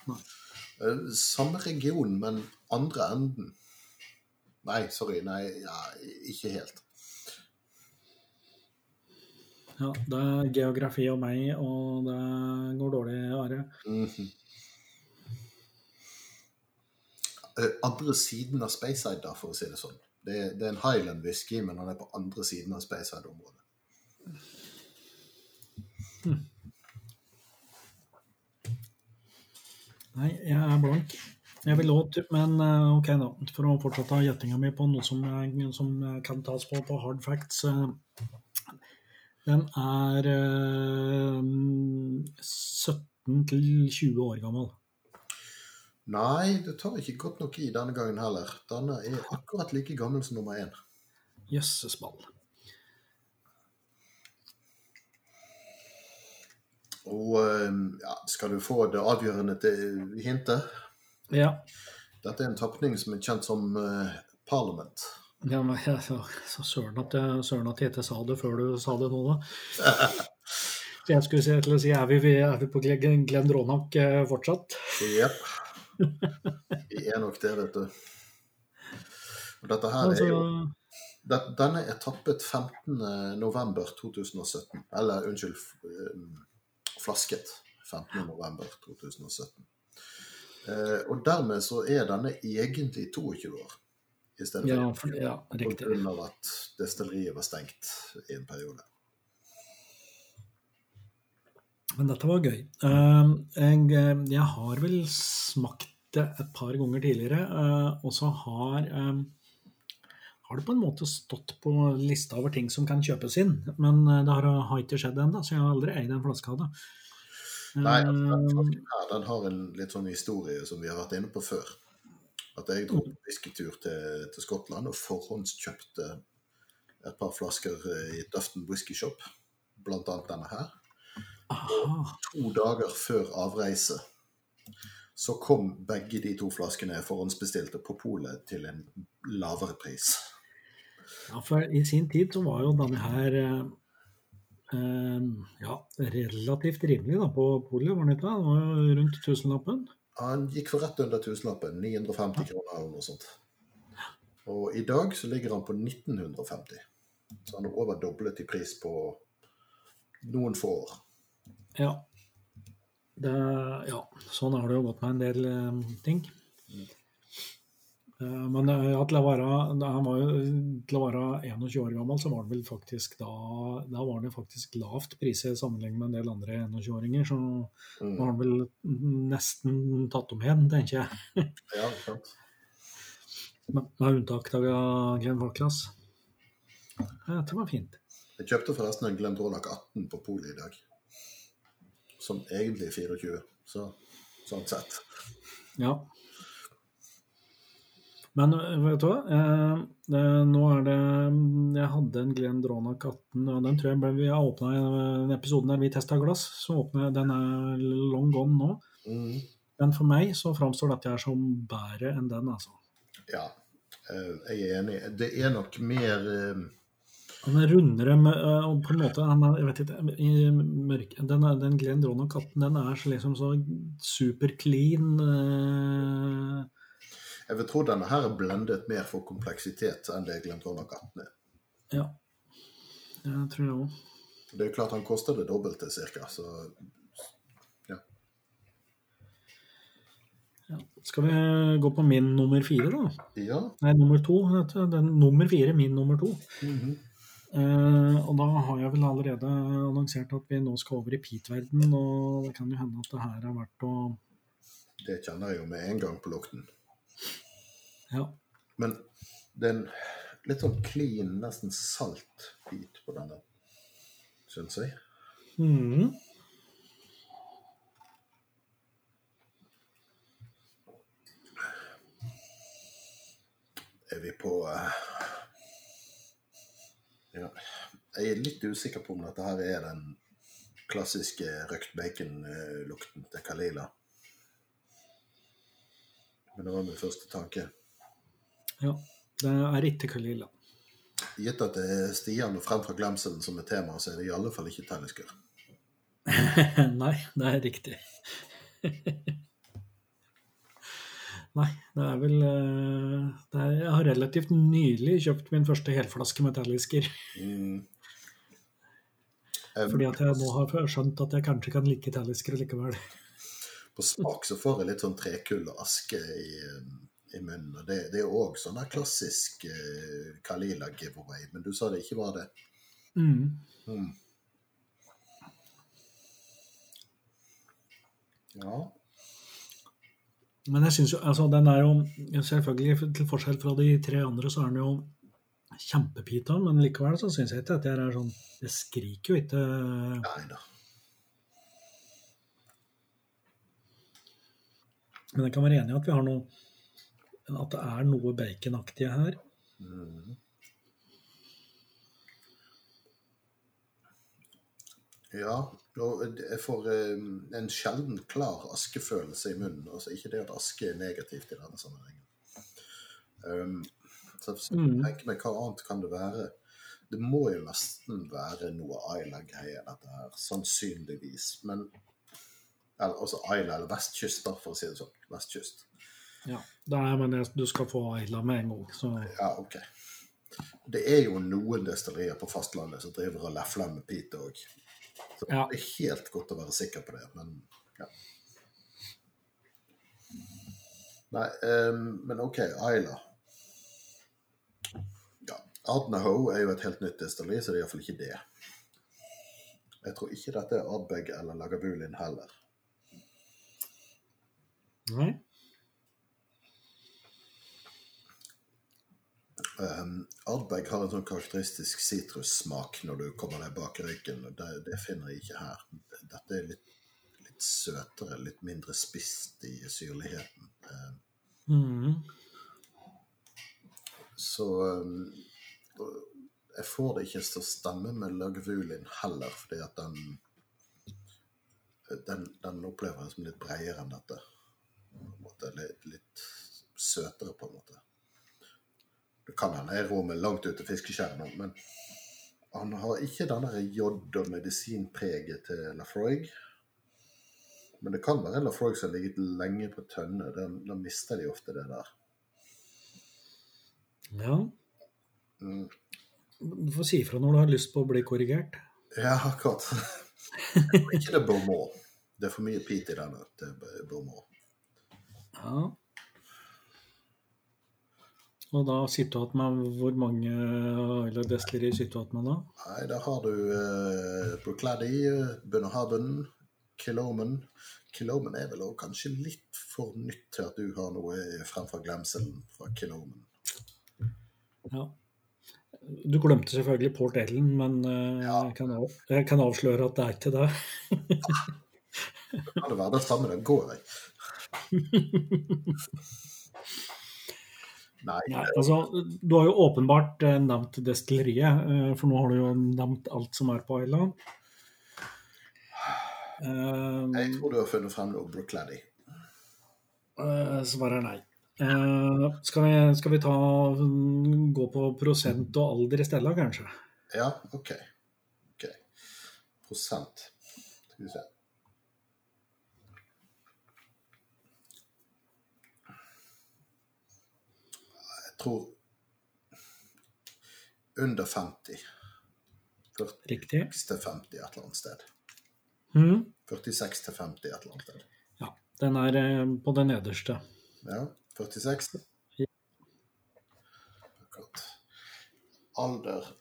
Eh, Samme region, men andre enden. Nei, sorry. Nei, ja, ikke helt. Ja, det er geografi og meg, og det går dårlig, Are. Mm -hmm. Andre siden av Speyside, da, for å si det sånn. Det er, det er en Highland whisky, men han er på andre siden av Speyside-området. Nei, jeg er blank. Jeg vil låte, men eh, ok da, for å fortsette gjettinga mi på noe som, som kan tas på på hard facts. eh, Den er eh, 17 til 20 år gammel. Nei, det tar ikke godt nok i denne gangen heller. Denne er akkurat like gammel som nummer én. Jøsses ball. Og eh, ja, skal du få det avgjørende hintet? Ja. Dette er en tapning som er kjent som uh, Parliament. ja men, jeg, så, så søren at jeg, søren at jeg ikke sa det før du sa det nå, da. Så jeg skulle si, til å si, er vi, er vi på Glenn Rånak eh, fortsatt? Jepp. Vi er nok det, vet du. Og dette her Altså, er jo Denne er tappet 15. november 2017. Eller unnskyld, f- eh, flasket 15. november 2017. Eh, og dermed så er denne egentlig 22 år. I stedet ja, for ja, riktig. på grunn av at destilleriet var stengt i en periode. Men dette var gøy. Eh, jeg, eh, jeg har vel smakt det et par ganger tidligere, eh, og så har eh, har det på en måte stått på lista over ting som kan kjøpes inn, men eh, det har, har ikke skjedd ennå, så jeg har aldri eid en flaske av det. Nei, altså, den flasken her den har en litt sånn historie som vi har vært inne på før. At jeg dro på whiskytur til, til Skottland og forhåndskjøpte et par flasker eh, i Dufton Whisky Shop, blant annet denne her. Og To dager før avreise så kom begge de to flaskene jeg forhåndsbestilte på polet til en lavere pris. Ja, for i sin tid så var jo denne her eh, eh, ja, relativt rimelig da, på polet, var den ikke det? Var jo rundt tusenlappen. den gikk for rett under tusenlappen, 950 kroner eller noe sånt. Og i dag så ligger han på 1950. Så han er over doblet i pris på noen få år. Ja. Det, ja, sånn har det jo gått med en del eh, ting. Eh, men eh, ja, til, å være, han var jo, til å være 21 år gammel, så var han vel faktisk da Da var jo faktisk lavt priset sammenligning med en del andre 21-åringer. Så Mm. var han vel nesten tatt om igjen, tenker jeg. Ja, sant. Med, med unntak av Glenn Falklas. Det var fint. Jeg kjøpte forresten en Glendronach 18 på polet i dag. Som egentlig er 24, så sånn sett. Ja. Men øh, vet du hva? Eh, eh, nå er det Jeg hadde en Glenn Dronach 18, og den tror jeg ble, vi har åpna i en episode der vi testa glass. Så åpner Den er long gone nå. Mm. Men for meg så framstår dette her som bedre enn den, altså. Ja, eh, jeg er enig. Det er nok mer han Den er rundere og på en måte han er, Jeg vet ikke i mørk, den, den Glenn 18 den er så liksom så super clean. eh, Jeg vil tro denne her er blendet mer for kompleksitet enn det Glendronach 18 er. ja. Det tror jeg òg. Det er klart han koster det dobbelte cirka, så Ja. Skal vi gå på min nummer fire, da? ja. Nei, nummer to. Den nummer fire, min nummer to. Mm -hmm. Uh, og da har jeg vel allerede annonsert at vi nå skal over i Pete-verdenen, og det kan jo hende at det her er verdt å Det kjenner jeg jo med en gang på lukten. Ja. Men det er en litt sånn clean, nesten salt bit på denne, syns jeg. Mhm. Er vi på uh... Ja. Jeg er litt usikker på om dette her er den klassiske røkt bacon-lukten til Kalila. Men det var min første tanke. Ja. Det er ikke Kalila. Gitt at det er Stian og Frem fra glemselen som er tema, så er det i alle fall ikke Tellisker. Nei, det er riktig. Nei, det er vel eh, det er, Jeg har relativt nylig kjøpt min første helflaske med Tallisker. Mm. Fordi at jeg nå har skjønt at jeg kanskje kan like Tallisker likevel. På smak så får jeg litt sånn trekull og aske i, um, i munnen. og Det, det er òg sånn klassisk eh, Kalila giveaway, men du sa det ikke var det. Mm. Mm. Ja. Men jeg syns jo altså den er jo Selvfølgelig, til forskjell fra de tre andre, så er den jo kjempepita, men likevel så syns jeg ikke at det er sånn Det skriker jo ikke Nei da. Men jeg kan være enig i at vi har noe At det er noe baconaktige her. Mm. Ja, og jeg får eh, en sjelden klar askefølelse i munnen. Altså ikke det at aske er negativt i denne sammenhengen. Um, så jeg Mm. tenker meg hva annet kan det være? Det må jo nesten være noe Aila-greie, dette her. Sannsynligvis. Men eller, Altså Aila, eller vestkyst, da, for å si det sånn. Vestkyst. Ja, er, men jeg, du skal få Ayla med en gang. Så Ja, OK. Det er jo noen destillerier på fastlandet som driver og lefler med pite òg. Så Ja. det er helt godt å være sikker på det, men ja. Nei, um, men OK, Ayla. Ja, Adnaho er jo et helt nytt destilleri, så det er iallfall ikke det. Jeg tror ikke dette er Ardbeg eller Lagavulin heller. nei. Um, Ardbeg har en sånn karakteristisk sitrussmak når du kommer deg bak røyken. Det, det finner jeg ikke her. Dette er litt, litt søtere, litt mindre spist i syrligheten. Um, Mm. så um, jeg får det ikke til å stemme med Lagvulin heller, fordi at den den, den opplever jeg som litt bredere enn dette. På en måte, litt, litt søtere, på en måte. Det kan hende jeg rår meg langt ut til fiskeskjæret nå, men han har ikke denne jod- og medisinpreget til Lafroig. Men det kan være Lafroig som har ligget lenge på tønne. Da, mister de ofte det der. Ja. Mm. Du får si ifra når du har lyst på å bli korrigert. Ja, akkurat. Ikke det Beaumont. Det er for mye pit i denne til Beaumont. Ja. Og da sitter du igjen med hvor mange eller destillerier sitter du igjen med da? Nei, Da har du eh, Brooklady, uh, Bunnerhaven, Kilomen. Kilomen er vel også kanskje litt for nytt til at du har noe fremfor glemselen fra Kilomen. Ja. Du glemte selvfølgelig Port Ellen, men eh, Ja. jeg, kan av, jeg kan avsløre at det er ikke det. Kan det være det samme? det går, jeg. Nei, Nei, altså, du har jo åpenbart eh, nevnt destilleriet, eh, for nå har du jo nevnt alt som er på Island. Eh, jeg tror du har funnet frem noe Brookladdy. svaret er nei. Skal, vi, skal vi ta mm, gå på prosent og alder i stedet, kanskje? Ja, OK. okay. Prosent. Skal vi se. Tror under 50. 46 Riktig. til 50 et eller annet sted. Mm. 46 til 50 et eller annet sted. Ja, den er eh, på det nederste. Ja, 46. Ja. Akkurat. Alder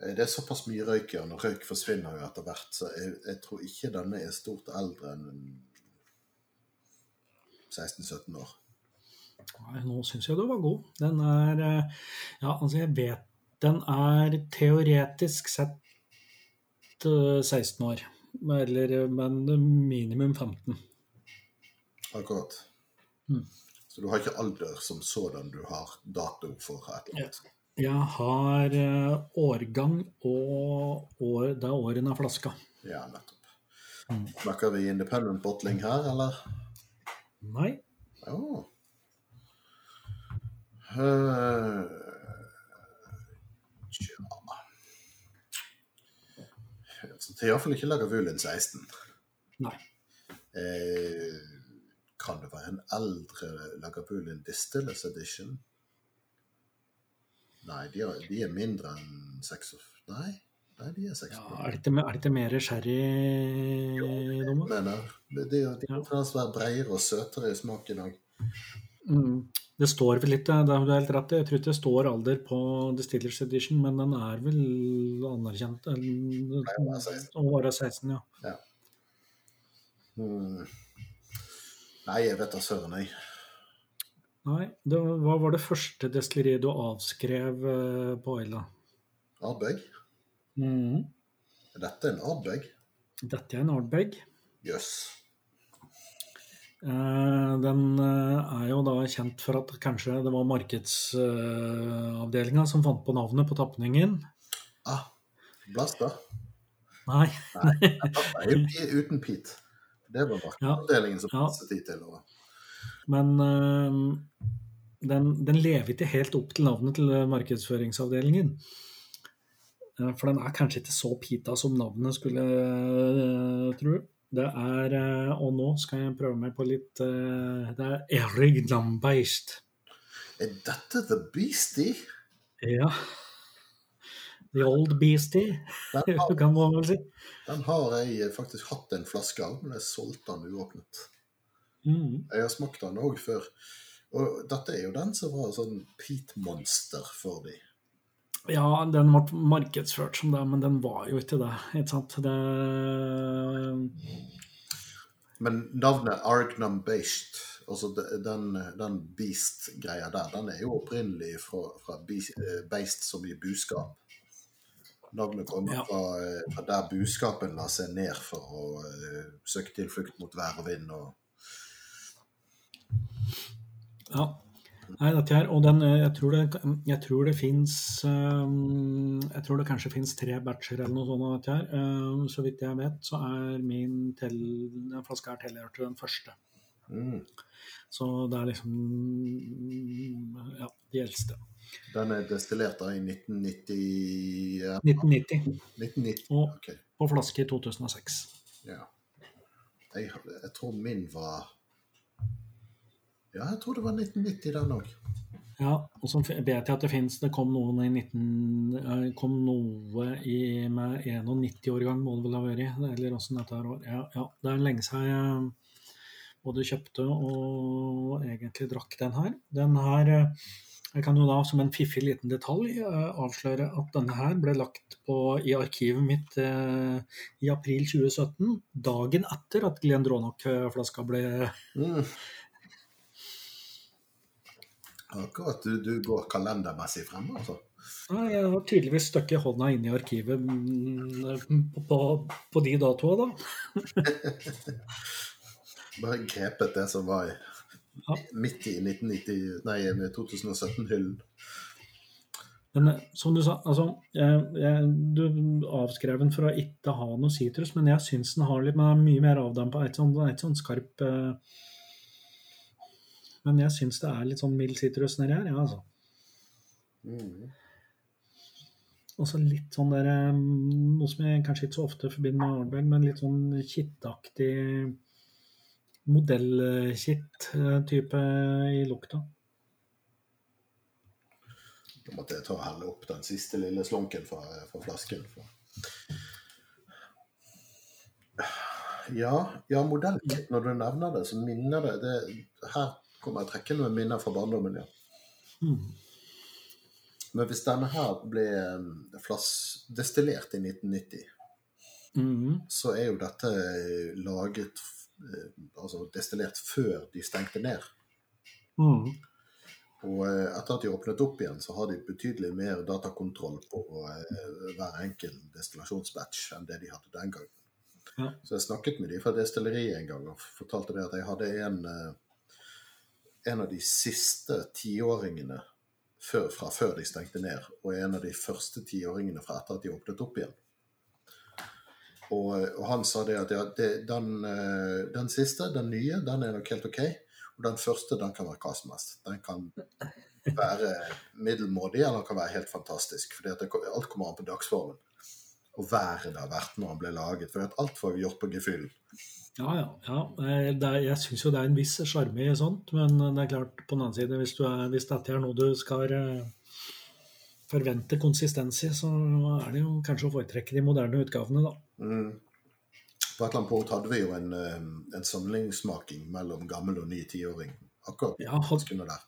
Eh, Det er såpass mye røyk igjen, og røyk forsvinner jo etter hvert, så jeg, jeg tror ikke denne er stort eldre enn 16-17 år. Nei, nå syns jeg du var god. Den er eh, Ja, altså, jeg vet Den er teoretisk sett eh, 16 år. Eller, eh, men minimum 15. Akkurat. Mm. Så du har ikke alder som sådan, du har dato for et eller annet. Jeg har eh, årgang og år, det er årene av flaska. Ja, nettopp. Mm. Snakker vi independent bottling her, eller? Nei. Ja. Eh, Tja Så det er iallfall ikke Lagavulin 16. Nei. Eh, kan det være en eldre Lagavulin Distillers Edition? Nei, de er, de er mindre enn 6 Nei, nei de er 6 Ja, er, det ikke, er det ikke mer sherry, jeg mener. De, de, de Ja. kan være bredere og søtere i smaken òg. Mm. Det står vel litt, det har du helt rett i. Jeg tror ikke det står alder på Distillers Edition, men den er vel anerkjent eh, være 16. å være 16, ja. Hmm. Nei, jeg vet da søren, jeg. Nei, det, hva var det første destilleriet du avskrev eh, på Øyla? Ardbeg? Mm. Er en Ardbeg? Dette er en Ardbeg. Jøss. Eh, den eh, er jo da kjent for at kanskje det var markedsavdelinga som fant på navnet på tapningen. Ah, Blasta? Nei, Det er jo uten Pete. Det var markedsavdelingen som passet dit til. Og... men eh, den, den lever ikke helt opp til navnet til markedsføringsavdelingen. Eh, For den er kanskje ikke så pita som navnet skulle eh, tro. Det er eh, Og nå skal jeg prøve meg på litt eh, Det er Erig Lambeist. Er dette The Beastie? Ja. The Old Beastie, har, kan man vel si. den har jeg faktisk hatt en flaske av, men jeg solgte den uåpnet. Mm. Jeg har smakt den òg før. Og dette er jo den som var sånn peat-monster for de. Ja, den ble markedsført som det, men den var jo ikke det. Ikke sant? Det Men navnet Argnum Beist, altså den, den Beast-greia der, den er jo opprinnelig fra, fra beast, eh, Beist som i buskap. Navnet kommer Ja. fra, eh, fra der buskapen la seg ned for å uh, søke tilflukt mot vær og vind. og Ja. Nei, dette her, og den, eh, jeg tror det, jeg tror det fins Jeg tror det kanskje fins tre batcher eller noe sånt av dette her. Eh, Så vidt jeg vet, så er min tel, den flaska er tilhørt til den første. Mm. Så det er liksom Ja, de eldste. Den er destillert da i 1990 ja, 1990. 1990. Og ok. på flaske i 2006. Ja. Jeg, jeg tror min var Ja, jeg tror det var 1990 den òg. Ja, og så vet jeg at det finnes Det kom noen i 19 eh, kom noe i, med 91-årgang, må det vel ha vært? Eller åssen dette her var. Ja, ja, det er lenge siden jeg både kjøpte og egentlig drakk den her. Den her eh, Jeg kan jo da som en fiffig liten detalj eh, avsløre at denne her ble lagt på i arkivet mitt eh, i april 2017. Dagen etter at Glendronach-flaska ble Mm. Akkurat. Du, du går kalendermessig frem, altså. Nei, Jeg har tydeligvis støkket hånda inn i arkivet på, på, på de datoene, da. Bare grepet det som var i, Ja. midt i 1990, nei, 2017-hyllen. Men eh, som du sa, altså jeg, jeg, Du avskrev den for å ikke ha noe sitrus, men jeg syns den har litt men den er mye mer avdampa. Et sånt, et sånn skarp eh, Men jeg syns det er litt sånn mild sitrus nedi her, ja, altså. Mm. Og så litt sånn der eh, Noe som jeg kanskje ikke så ofte forbinder med Arnberg, men litt sånn kittaktig modellkitt-type i lukta. Da måtte jeg ta og helle opp den siste lille slunken fra, fra flasken. Ja, ja modellkitt, når du nevner det, så minner det, det Her kommer jeg trekkende med minner fra barndommen, ja. Mm. Men hvis denne her ble flassdestillert flass, destillert i 1990, Mhm. så er jo dette laget eh, Altså destillert før de stengte ned. Mm. Og eh, etter at de åpnet opp igjen, så har de betydelig mer datakontroll på eh, hver enkel destillasjonsbatch enn det de hadde den gangen. Ja. Så jeg snakket med de fra destilleriet en gang og fortalte det at jeg hadde en, eh, en av de siste tiåringene før, fra før de stengte ned, og en av de første tiåringene fra etter at de åpnet opp igjen. Og, og han sa det at ja, det, den, eh, den siste, den nye, den er nok helt OK. Og den første, den kan være hva som helst. Den kan være middelmådig, eller den kan være helt fantastisk. fordi alt kommer an på dagsformen. Og været det har vært når den ble laget. For alt vi gjort på gefühlen. Ja, ja. ja. Eh, er, jeg syns jo det er en viss sjarme i sånt, men det er klart, på den annen side, hvis, du er, hvis dette er noe du skal eh, forvente konsistens i, så er det jo kanskje å foretrekke de moderne utgavene, da. Mm. På et eller annet punkt hadde vi jo en, eh, en samlingssmaking mellom gammel og ny tiåring. Akkurat Ja, hadde, der.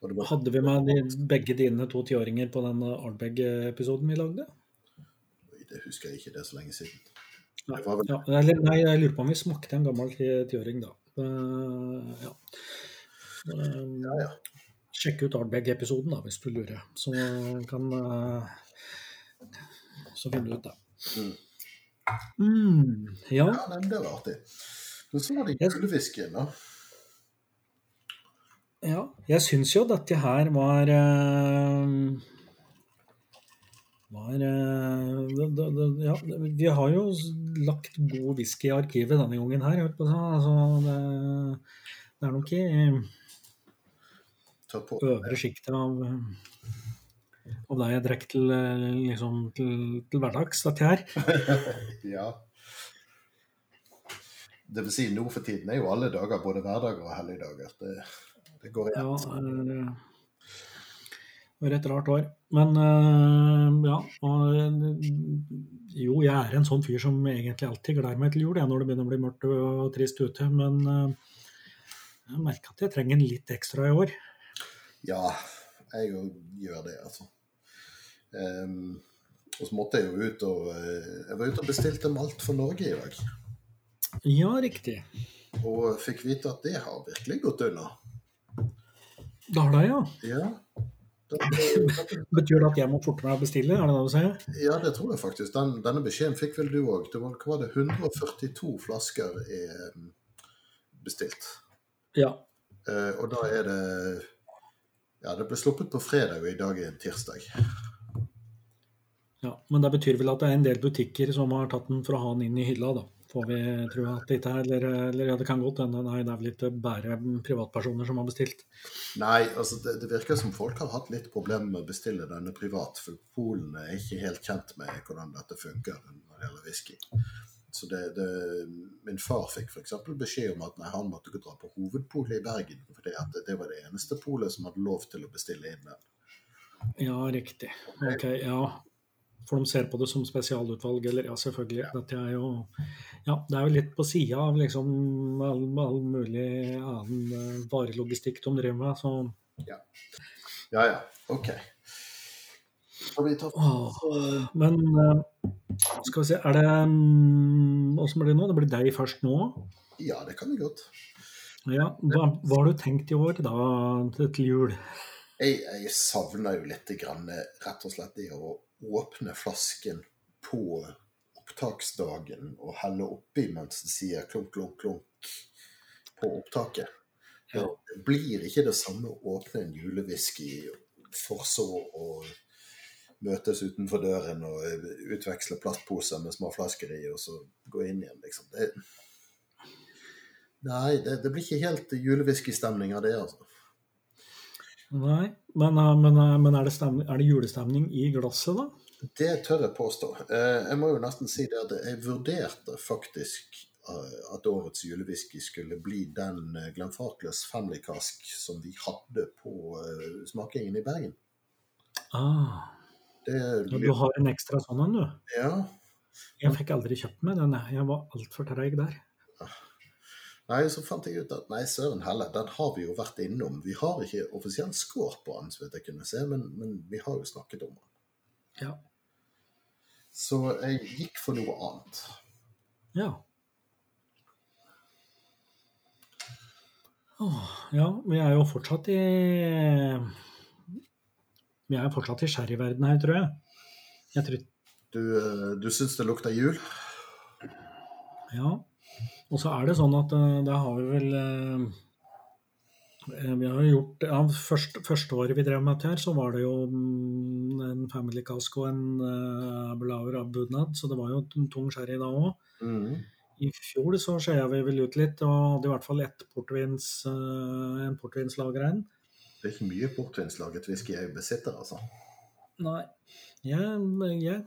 Var, hadde vi med de, begge dine to tiåringer på den Ardbeg-episoden vi lagde? det husker jeg ikke, det er så lenge siden. Ja, eller, nei, jeg lurer på om vi smakte en gammel ti- tiåring da. Uh, ja. Eh, Ja, ja. Sjekk ut Ardbeg-episoden da, hvis du lurer. Så kan uh, Så finner du ut det. Mm. Mm, ja. Ja, det var artig. Men så var det julewhiskyen, da. ja. Jeg syns jo dette her var eh, var eh, det, det, det, ja, Vi har jo lagt god whisky i arkivet denne gangen her. Hørt på det. Altså, det, det er nok i øvre sjiktet av, av det jeg drikker til, liksom, til, til hverdags, dette her. Ja. Det vil si, nå for tiden er jo alle dager både hverdager og helligdager. Det, det går Ja, igjen. det er- et rart år. Men eh, ja. Og, jo, jeg er en sånn fyr som egentlig alltid gleder meg til jul, jeg, når det begynner å bli mørkt og trist ute. Men eh, jeg merker at jeg trenger en litt ekstra i år. Ja, jeg òg gjør det, altså. Um, og så måtte jeg jo ut og eh, Jeg var ute og bestilte malt for Norge i dag. Ja, riktig. Og fikk vite at det har virkelig gått unna. Det har det, ja. Ja. Betyr det at jeg må forte meg å bestille, er det det du sier? ja, det tror jeg faktisk. Den, denne beskjeden fikk vel du òg. Det var, hva var det, 142 flasker er mm, bestilt. Ja. Eh, og da er det Ja, det ble sluppet på fredag, og i dag er en tirsdag. ja. Men det betyr vel at det er en del butikker som har tatt den for å ha den inn i hylla, da. Får vi tro at dette er, eller, eller ja, det kan godt hende. Det er vel ikke bare privatpersoner som har bestilt. Nei, altså det, det virker som folk har hatt litt problemer med å bestille denne privat, for Polen er ikke helt kjent med hvordan dette funker når det gjelder whisky. Så det, det, Min far fikk f.eks. beskjed om at nei, han måtte ikke dra på hovedpolet i Bergen, for det var det eneste polet som hadde lov til å bestille inn den. Ja, riktig. Ok, ja. For de ser på det som spesialutvalg, eller ja, selvfølgelig. Dette er jo Ja, det er jo litt på sida av liksom all, all mulig annen eh, varelogistikk de driver med, så Ja ja, OK. Skal vi ta Åh, Men eh, skal vi se, er det mm, Åssen blir det nå? Det blir deg først nå? Ja, det kan vi godt. Ja. Hva, hva har du tenkt i år da til jul? Jeg, jeg savner jo litt grann, rett og slett i å åpne flasken på opptaksdagen og helle oppi mens den sier klunk, klunk, klunk på opptaket. Det blir ikke det samme å åpne en julewhisky for så å møtes utenfor døren og utveksle plastposer med små flasker i, og så gå inn igjen, liksom. Det, nei, det, det blir ikke helt julewhiskystemning av det, altså. Nei, men, eh, men, eh, men er, det stemning, er det julestemning i glasset, da? Det tør jeg påstå. Eh, Jeg må jo nesten si det at jeg vurderte faktisk at årets julewhisky skulle bli den Glenfarclas Family Cask som vi hadde på smakingen i Bergen. Ah, Det, du har en ekstra sånn en, du? ja, Jeg fikk aldri kjøpt meg den, jeg var altfor treig der. Nei, så fant jeg ut at nei, søren heller, den har vi jo vært innom. Vi har ikke offisielt score på den, så vidt jeg kunne se, men, men vi har jo snakket om den. Ja. Så jeg gikk for noe annet. Ja. Åh, ja, vi er jo fortsatt i Vi er jo fortsatt i sherryverden her, tror jeg. Jeg tror Du, eh, du syns det lukter jul? Ja. Og så er det sånn at eh, da har vi vel eh, eh, Vi har jo gjort ja, først, Første året vi drev med dette, her, så var det jo mm, en family cask og en uh, Abelauer av bunad, så det var jo en tung sherry da òg. Mm. I fjor så skeia vi vel ut litt, og hadde i hvert fall ett portvins, en portvinslager igjen. Det er ikke mye portvinslaget whisky jeg besitter, altså. Nei. Jeg, jeg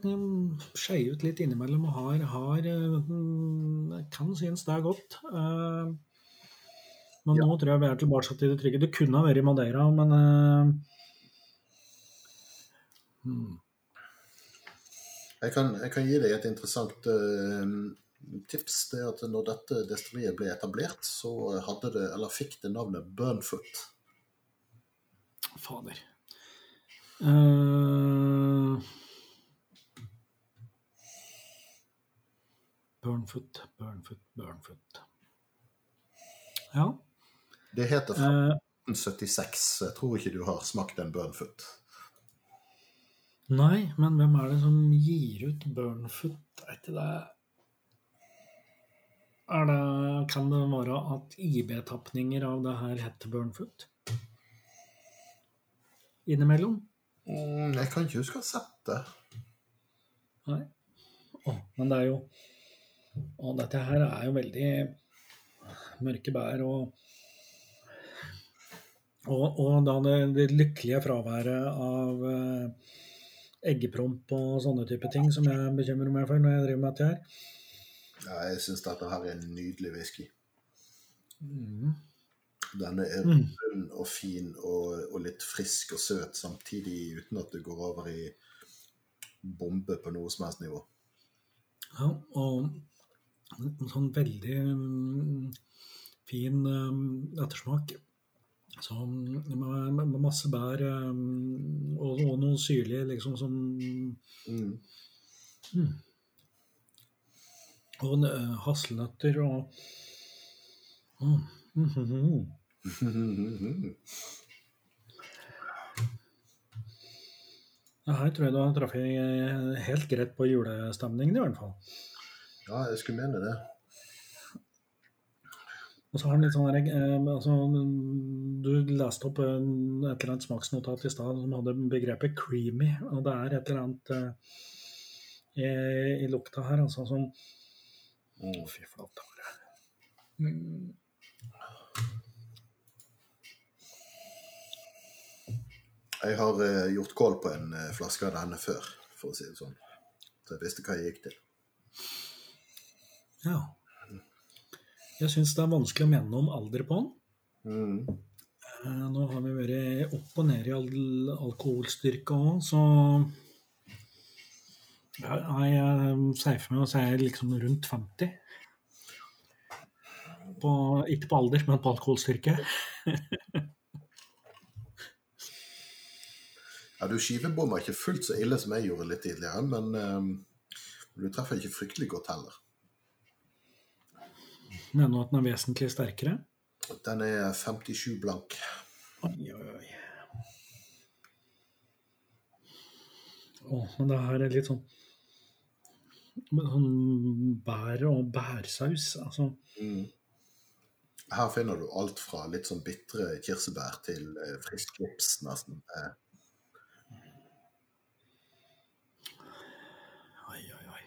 skeier ut litt innimellom og har, har Jeg kan synes det er godt. Eh, Men Ja. nå tror jeg vi er tilbake til det trygge. Det kunne ha vært i Madeira, men eh, hmm. Jeg kan, jeg kan gi deg et interessant uh, tips. Det er at når dette destilleriet ble etablert, så hadde det, eller fikk det navnet Burnfoot. Fader. Eh, Burnfoot, Burnfoot, Burnfoot. Ja. Det heter fra eh, 1976. Jeg tror ikke du har smakt en Burnfoot. nei, men hvem er det som gir ut Burnfoot? Er ikke det er det, Kan det være at IB-tapninger av det her heter Burnfoot? Innimellom? Mm, jeg kan ikke huske å ha sett det. Nei. Å, men det er jo Og dette her er jo veldig mørke bær og Og, og da det, det lykkelige fraværet av eh, eggepromp og sånne type ting som jeg bekymrer meg for når jeg driver med dette her. Ja, jeg syns dette her er en nydelig whisky. Mm. Den er Mm. rund og fin og, og litt frisk og søt samtidig, uten at det går over i bombe på noe som helst nivå. Ja, og en sånn veldig mm, fin mm, ettersmak. Så, med, med masse bær mm, og, og noe syrlig, liksom som Mm. Og eh, hasselnøtter og mm. Ja, Her tror jeg du har truffet helt greit på julestemningen, i hvert fall. ja, jeg skulle mene det. Og så har han litt sånn her, eh, altså, Du leste opp en, et eller annet smaksnotat i stad som hadde begrepet 'creamy'. Og det er et eller annet eh, i, i lukta her altså som Mm. Å, fy flate. Mm. Jeg har uh, gjort kål på en uh, flaske av denne før, for å si det sånn. Så jeg visste hva jeg gikk til. Ja. Jeg syns det er vanskelig å mene om alder på den. Mm. Uh, Nå har vi vært opp og ned i al alkoholstyrke òg, så ja, jeg safer meg og å si liksom rundt 50. På, ikke på alder, men på alkoholstyrke. Ja, du skivebomma ikke fullt så ille som jeg gjorde litt tidligere, men eh, du treffer ikke fryktelig godt heller. Mener du at den er vesentlig sterkere? Den er 57 blank. Oi, oi, oi. Å, men det her er litt sånn sånn bær og bærsaus. Altså, Mm. Her finner du alt fra litt sånn bitre kirsebær til eh, frisk lips, nesten. Eh, oi, oi, oi.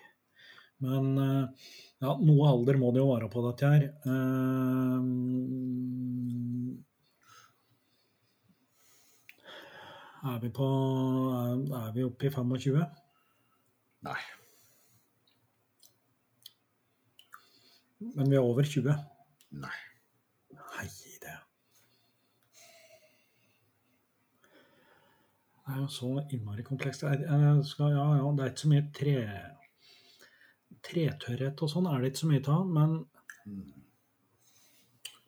Men eh, ja, noe alder må det jo være på dette her. Eh, er vi på Er, er vi oppe i 25? nei. Men vi er over 20? Nei. Nei, det Det er jo så innmari komplekst. Jeg skal, ja, ja, det er ikke så mye tre Tretørrhet og sånn er det ikke så mye av, men Mm.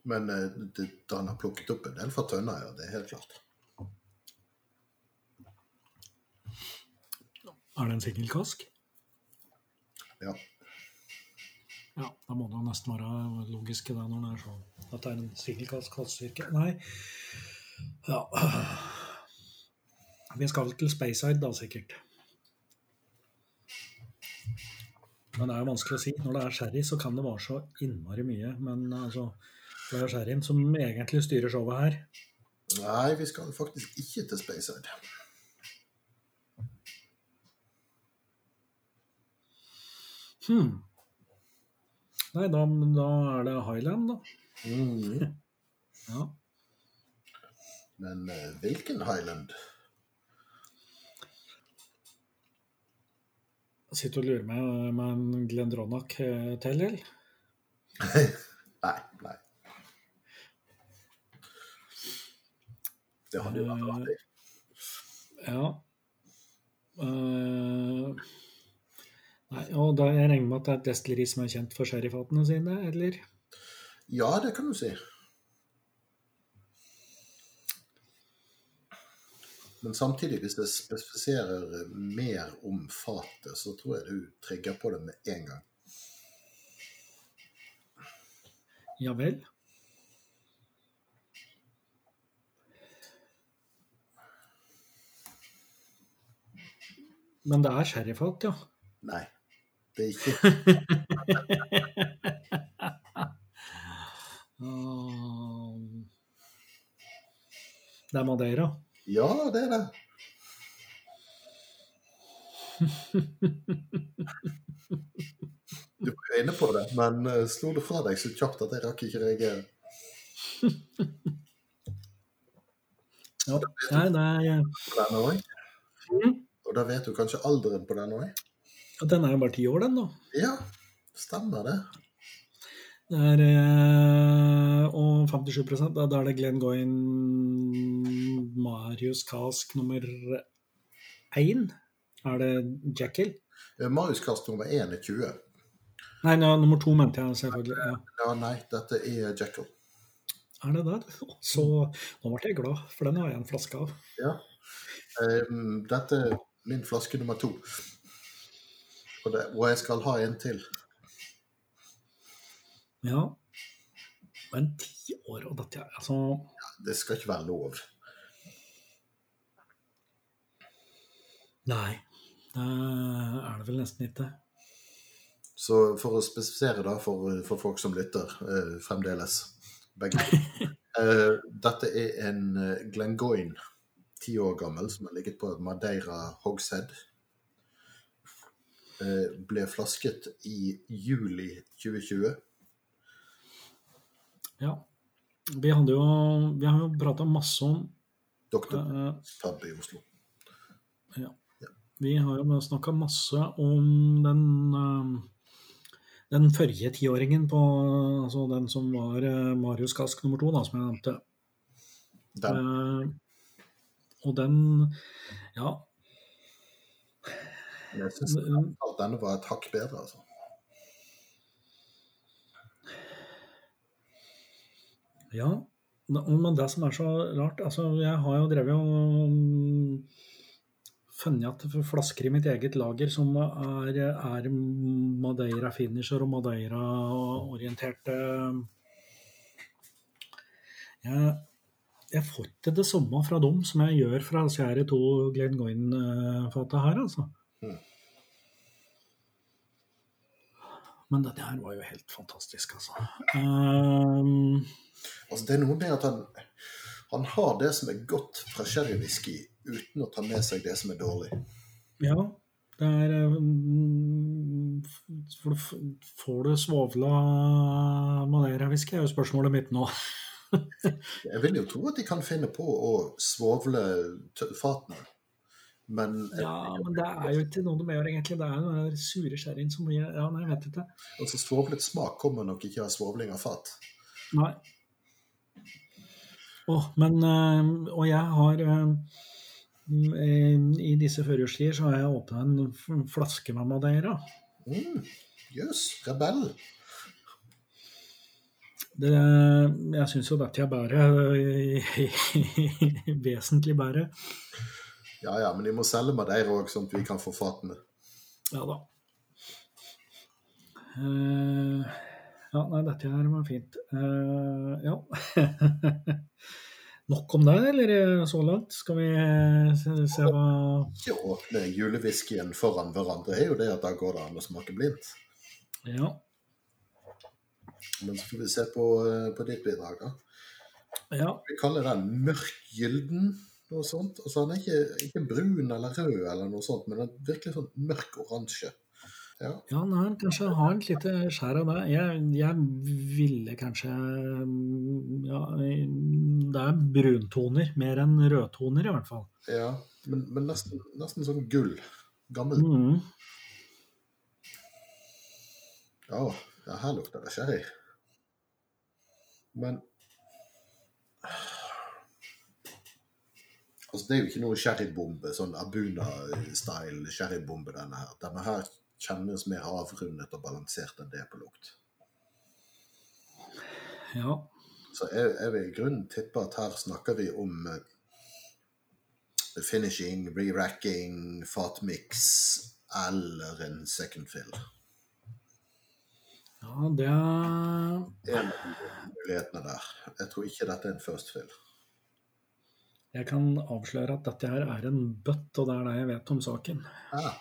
Men eh, det, han har plukket opp en del fra tønna, ja. Det er helt klart. Er det en singelkask? Ja. Ja, da må det jo nesten være logisk i det når det er sånn at det er en singelkask kaststyrke. Nei. Ja. Vi skal til Speyside, da, sikkert. Men det er jo vanskelig å si. Når det er sherry, så kan det være så innmari mye. Men altså, det er sherryen som egentlig styrer showet her. Nei, vi skal faktisk ikke til Speyside. Hmm. Nei, da, da er det Highland, da. Mm. Ja. Men eh, hvilken Highland? Jeg sitter og lurer meg med en Glendronach eh, eller? Nei, nei. Det hadde jo vært artig. Ja. Uh, nei, og da jeg regner med at det er et destilleri som er kjent for sherryfatene sine, eller? Ja, det kan du si. Men samtidig, hvis det spesifiserer mer om fatet, så tror jeg du trigger på det med en gang. Ja vel? Men det er sherryfat, ja. Nei, det er ikke Det er Madeira. Ja, det er det. Du var inne på det, men eh, slo det fra deg så kjapt at jeg rakk ikke reagere. Ja, nei, det er, denne. Mm. Og da vet du kanskje alderen på den òg? den er jo bare ti år, den, da. Ja, stemmer det. Det er, eh, og 57 da, da er det Glenn Goyne Marius Kask nummer én. Er det? Eh, Marius Kask nummer 1 er 20. Nei, ja, nummer to mente jeg selvfølgelig. Ja. Ja, nei, dette er Jekyll. Er det det? Så nå ble jeg glad, for den har jeg en flaske av. Ja. Um, dette er min flaske nummer to. Og, det, og jeg skal ha en til. Ja. Men ti år og dette Altså, Det skal ikke være lov. nei. Det er det vel nesten ikke. Så for å spesifisere da, for, for folk som lytter eh, fremdeles begge eh, Dette er en eh, Glengoyne, ti år gammel, som har ligget på Madeira Hogshead. Eh, ble flasket i juli 2020. Ja. Vi hadde jo Vi har jo prata masse om Doktor eh, i Oslo. Ja. Vi har jo snakka masse om den eh, den forrige tiåringen på Altså den som var eh, Marius Kask nummer to, da, som jeg nevnte. Den, Uh, og den Ja. jeg syns denne var et hakk bedre, altså. Ja, men det som er så rart altså Jeg har jo drevet og mm, funnet at flasker i mitt eget lager som er, er Madeira finisher og Madeira-orienterte. Jeg, jeg får ikke det samme fra dem som jeg gjør fra her to Glenn Goyne-fatet her, altså. Mm. Men denne her var jo helt fantastisk, altså. Um, Altså, det er noe med at han, han har det som er godt fra sherrywhisky, uten å ta med seg det som er dårlig. Ja, det er um, for Får du svovla Madeira-whisky, er jo spørsmålet mitt nå. Jeg vil jo tro at de kan finne på å svovle fatene, men Ja, men det er jo ikke noe du gjør, egentlig. Det er jo den sure sherryen som blir Ja, nei, jeg vet ikke. altså, svovlet smak kommer nok ikke av svovling av fat. Nei. Åh, men eh, Og jeg har eh, eh, I disse førjulstider så har jeg åpna en flaske med Madeira. Mm, yes, rebell. Det, jeg syns jo dette er bedre. Vesentlig bedre. Ja ja, men de må selge Madeira òg, sånn at vi kan få fatene. Ja da. Eh, ja, nei, dette her var fint. Uh, ja. Nok om det, eller så langt? Skal vi se, se hva Ikke åpne julewhiskyen foran hverandre er jo det at da går det an å smake blindt. Ja. Men så får vi se på, eh, på ditt bidrag, da. ja. Vi kaller den mørkgylden. Noe sånt. Altså, den er ikke, ikke brun eller rød, eller noe sånt, men den er virkelig sånn mørk oransje. Ja. Ja, nei, kanskje ha et lite skjær av det. Jeg, jeg ville kanskje mm, Ja, det er bruntoner mer enn rødtoner, i hvert fall. ja. Men, men nesten, nesten sånn gull. Gammel. Mm. Ja, ja, her lukter det sherry. Men Altså, det er jo ikke noe sherrybombe, sånn Abuna-style sherrybombe, denne her. Denne her kjennes mer avrundet og balansert enn det på lukt. Ja. Så jeg, jeg vil i grunnen tippe at her snakker vi om eh, finishing, re-racking, fatmix eller en second fill. ja, det er En av mulighetene der. Jeg tror ikke dette er en first fill. Jeg kan avsløre at dette her er en bøtt, og det er det jeg vet om saken. Ah.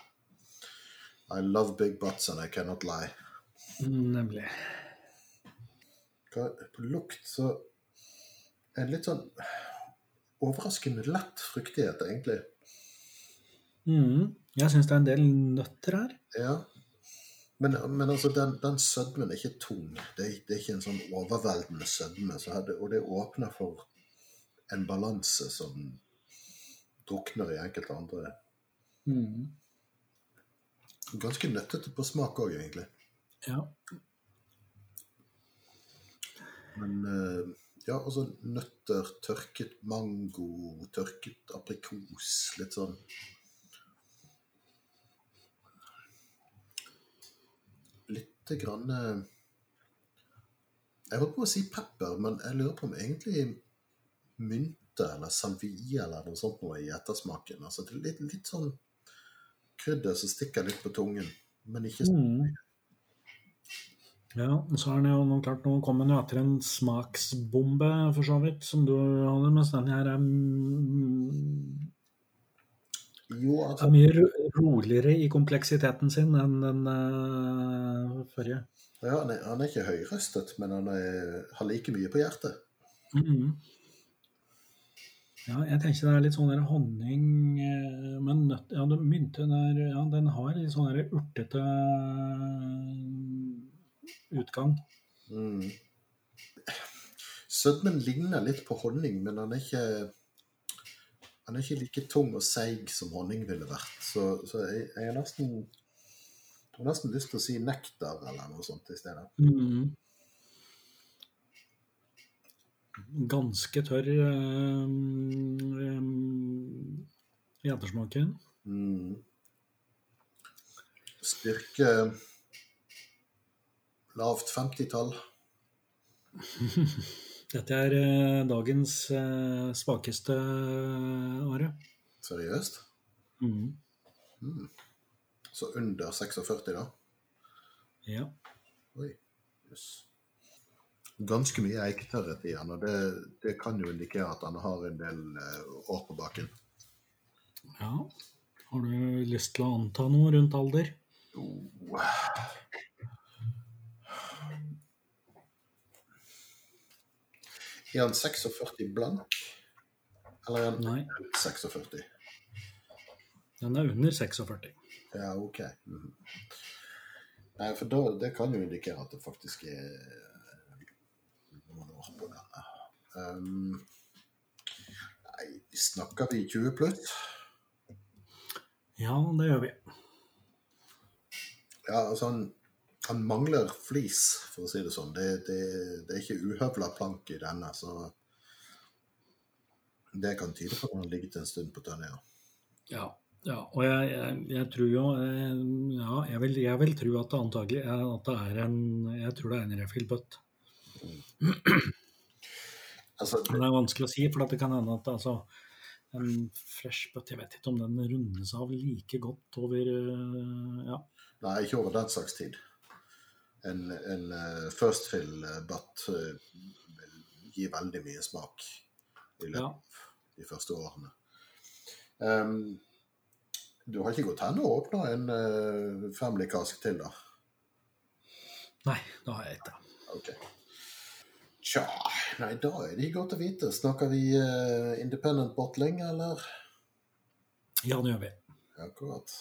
I love big butts and I cannot lie. Nemlig. Hva- På lukt så er det litt sånn overraskende lett fruktighet, egentlig. Mm. Jeg syns det er en del nøtter her. Ja. Men, men altså, den, den sødmen er ikke tung. Det er, det er ikke en sånn overveldende sødme. Så det- og det åpner for en balanse som drukner i enkelte andre. Mm. Ganske nøttete på smak òg, egentlig. Ja. Men eh, ja, altså nøtter, tørket mango, tørket aprikos, litt sånn Lite grann eh, Jeg holdt på å si pepper, men jeg lurer på om egentlig mynte eller salvie eller noe sånt noe i ettersmaken. Altså det litt, litt sånn krydder som stikker litt på tungen, men ikke så Mm. Ja, og så er det jo klart, nå kom den jo etter en smaksbombe, for så vidt, som du hadde, mens den her er, mm, Jo, altså er mye roligere i kompleksiteten sin enn den uh, forrige. Ja, han er, han er ikke høyrøstet, men han er, har like mye på hjertet. Mhm. Ja, jeg tenker det er litt sånn der honning eh, Men nøtt, ja, mynte der, ja, den har litt sånn der urtete eh, utgang. Mm. Sødmen ligner litt på honning, men han er ikke den er ikke like tung og seig som honning ville vært. Så, så jeg, jeg har nesten, jeg har nesten lyst til å si nektar eller noe sånt i stedet. Mhm. Ganske tørr øh, eh, i ettersmaken. Mm. Styrke lavt 50-tall. Dette er øh, dagens eh, svakeste åre. Seriøst? Mhm. Mm. Så under 46, da? Ja. Oi. Jøss. Ganske mye eiketørrhet i han, og det, det kan jo indikere at han har en del eh, år på baken. ja. Har du lyst til å anta noe rundt alder? Oh. Er han 46 blank? Eller er han Nei, 46? den er under 46. Ja, OK. Mm. Nei, for da, det kan jo indikere at det faktisk er noen år på denne. Um, nei, snakker vi 20 pluss? Ja, det gjør vi. Ja, altså han, han mangler flis, for å si det sånn. Det, det, det er ikke uhøvla plank i denne, så det kan tyde på at han har ligget en stund på Tønnøya. Ja, ja og jeg, jeg, jeg tror jo eh, Ja, jeg vil, jeg vil tro at det antagelig at det er en Jeg tror det er en refill butt. Altså, det... det er vanskelig å si, for det kan hende at altså, en fresh butt Jeg vet ikke om den rundes av like godt over øh, Ja. Nei, ikke over den slags tid. En, en eh, first fill eh, eh, gi veldig mye smak i løpet Ja. de første årene. Um, du har ikke gått hen og åpna en uh, family cask til, da? Nei, da har jeg ikke. Ok. Tja, nei, da er det godt å vite. Snakker vi uh, independent bottling, eller? Ja, det gjør vi. Akkurat.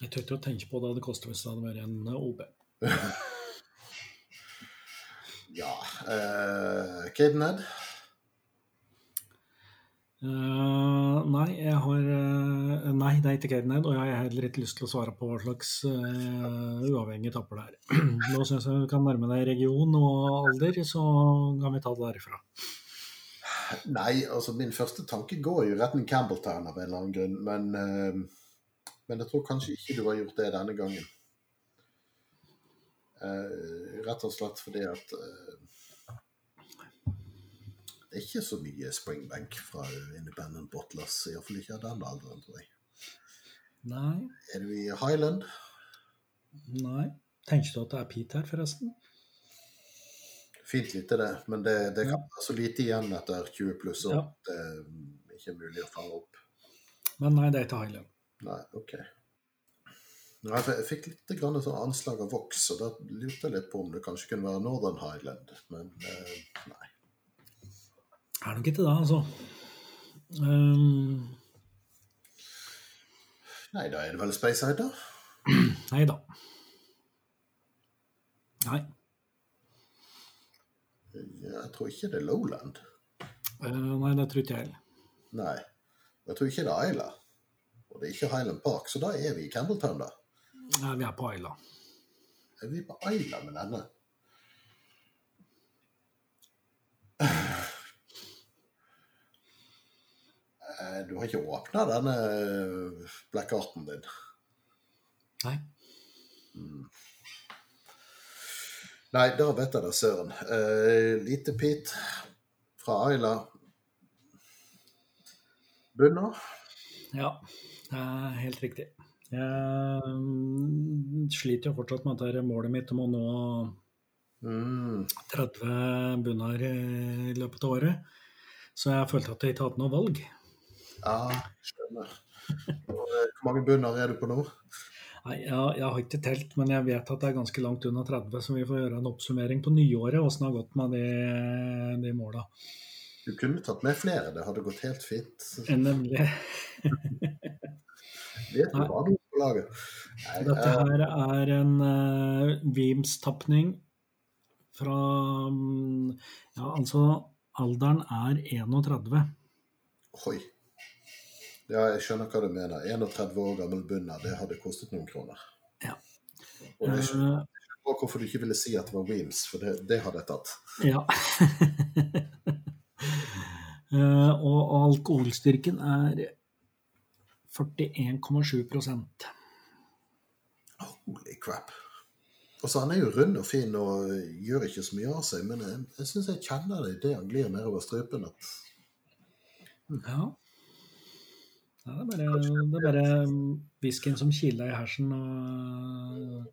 Jeg tør ikke å tenke på det det koster hvis det hadde vært en OB. Ja. Uh, Cadenhead? Eh, nei, jeg har uh, Nei, det er ikke Cadenhead, og jeg har heller ikke lyst til å svare på hva slags uh, uavhengig tapper det er. Nå syns jeg du kan nærme deg region og alder, så kan vi ta det derifra. Nei, altså min første tanke går jo i Campbelltown av en eller annen grunn, men, eh, men jeg tror kanskje ikke du har gjort det denne gangen. Eh, rett og slett fordi at eh, det er ikke så mye springbank fra Independent Bottlers, iallfall ikke av den alderen, tror jeg. Nei. Er du i Highland? Nei. Tenker du at det er Pete her, forresten? Fint lite, det, men det, det kan Ja. være så lite igjen etter 20 pluss år. Ja. Det er ikke mulig å fange opp. Men nei, det er ikke Highland. Nei, OK. Nei, jeg fikk litt grann et anslag av Vox, og da lurte jeg litt på om det kanskje kunne være Northern Highland, men eh, nei. Er nok ikke det, altså. Um, Nei, da er det vel Speyside, da. nei da. Nei. Jeg tror ikke det er Lowland. Uh, nei, det tror ikke jeg heller. Nei. Jeg tror ikke det er Isla. Og det er ikke Highland Park, så da er vi i Campbelltown, da. Nei, vi er på Ayla. Er vi på Isla med denne? Du har ikke åpna denne eh, Black Arten din? Nei. Nei, da vet jeg det, søren. Uh, lite Pete fra Aila Bunner. Ja, det er helt riktig. Jeg mm, sliter jo fortsatt med dette målet mitt om å nå Mm. 30 bunner i løpet av året. Så jeg følte at jeg ikke hadde noe valg. Ja, skjønner. Og, eh, Hvor mange bunner er du på nå? Nei, jeg, jeg har ikke telt, men jeg vet at det er ganske langt unna 30, så vi får gjøre en oppsummering på nyåret åssen det har gått med de, de måla. Du kunne tatt med flere, det hadde gått helt fint. Nemlig. Vet du hva du har på laget? Nei, Dette eh, her er en uh, Weems-tapning fra um, Ja, altså Alderen er 31. Oi. Ja, jeg skjønner hva du mener. 31 år gammel bunner, det hadde kostet noen kroner. Ja. Og jeg skjønner Eh, hvorfor du ikke ville si at det var Weems, for det, det hadde jeg tatt. ja. Uh, og alkoholstyrken er 41,7% Holy crap. Altså, han er jo rund og fin og gjør ikke så mye av seg, men jeg, jeg syns jeg kjenner det idet han glir nedover strupen. At Ja. Ja det, er bare, det er bare whiskyen som kiler i hersen. Og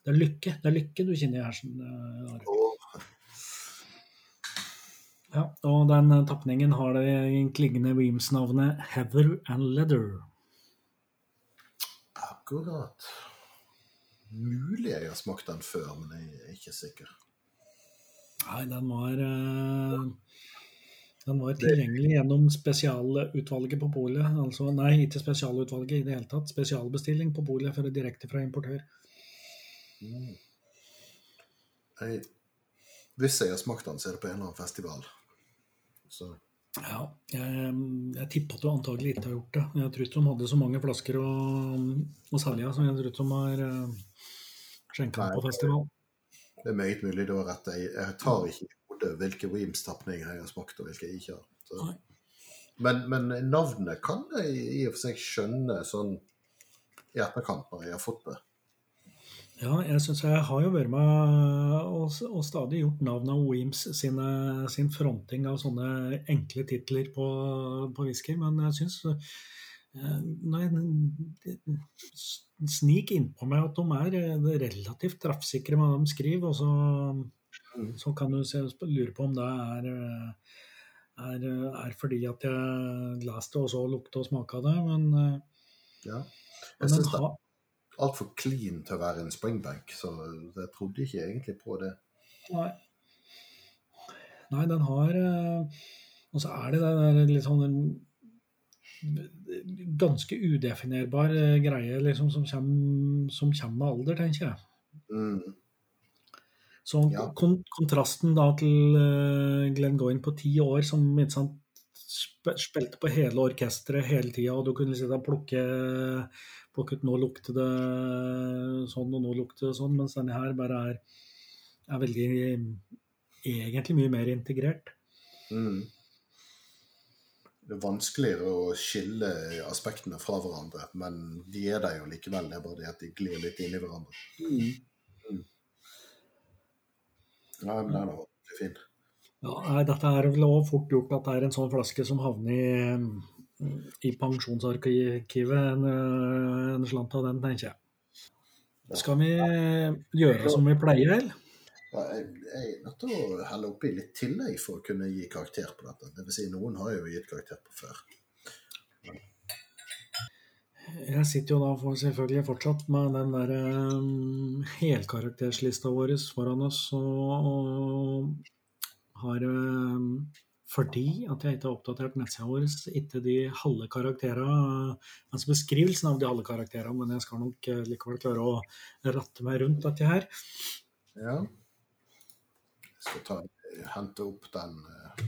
det er lykke det er lykke du kjenner i hersen. eh. Ja, og den tapningen har det klingende Weems-navnet Heather and Leather. akkurat. Mulig jeg har smakt den før, men jeg er ikke sikker. Nei, den var eh, Den var tilgjengelig gjennom spesialutvalget på polet. Altså, nei, ikke spesialutvalget i det hele tatt. Spesialbestilling på polet for direkte fra importør. Mm. Jeg, hvis jeg har smakt den, så er det på en eller annen festival. Så Ja, jeg, jeg tipper at du antagelig ikke har gjort det. Jeg tror ikke de hadde så mange flasker å, å selge, som jeg tror ikke de har uh, skjenka på festival. det er meget mulig Det var rett. Jeg, jeg tar ikke i hvilke Weems-tapninger jeg har smakt, og hvilke jeg ikke har. Men, men navnet kan jeg i og for seg skjønne sånn i etterkant når jeg har fått det. Ja, jeg syns jeg har jo vært med og, og stadig gjort navnet av Weems sine, sin fronting av sånne enkle titler på, på whisky, men jeg syns eh, Når jeg sniker innpå meg at de er eh, relativt treffsikre med det de skriver, og så. Så kan du se, lure på om det er, eh, er, er fordi at jeg leste og så lukta og smaka det, men, eh, Ja. Jeg den syns det er altfor clean til å være en springbank, så jeg trodde ikke egentlig på det. Nei. Nei, den har eh, Og så er det der litt sånn en ganske udefinerbar eh, greie liksom, som, kommer, som kommer med alder, tenker jeg. Mm. Så Ja. kon kontrasten da til uh, Glenn Goyne på ti år, som sant, sp spilte på hele orkesteret hele tida, og du kunne sitte og plukke, plukke ut Nå lukter det sånn, og nå lukter det sånn, mens denne her bare er, er veldig Egentlig mye mer integrert. Mm. Det er vanskeligere å skille aspektene fra hverandre, men de er der jo likevel. Det er bare det at de glir litt inn i hverandre. Ja, men den er veldig fin. Ja, nei, dette er vel også fort gjort at det er en sånn flaske som havner i, i pensjonsarkivet, en, en slant av den, tenker jeg. Skal vi gjøre som vi pleier, eller? Ja, jeg, jeg er nødt til å helle oppi litt tillegg for å kunne gi karakter på dette. Det vil si, noen har jo gitt karakter på før. Jeg sitter jo da selvfølgelig fortsatt med den der um, helkarakterslista vår foran oss, og, og har um, fordi at jeg ikke har oppdatert nettsida vår, ikke de halve karakterene, altså beskrivelsen av de halve karakterene, men jeg skal nok eh, likevel klare å ratte meg rundt dette her. Ja. Jeg skal ta, hente opp den eh,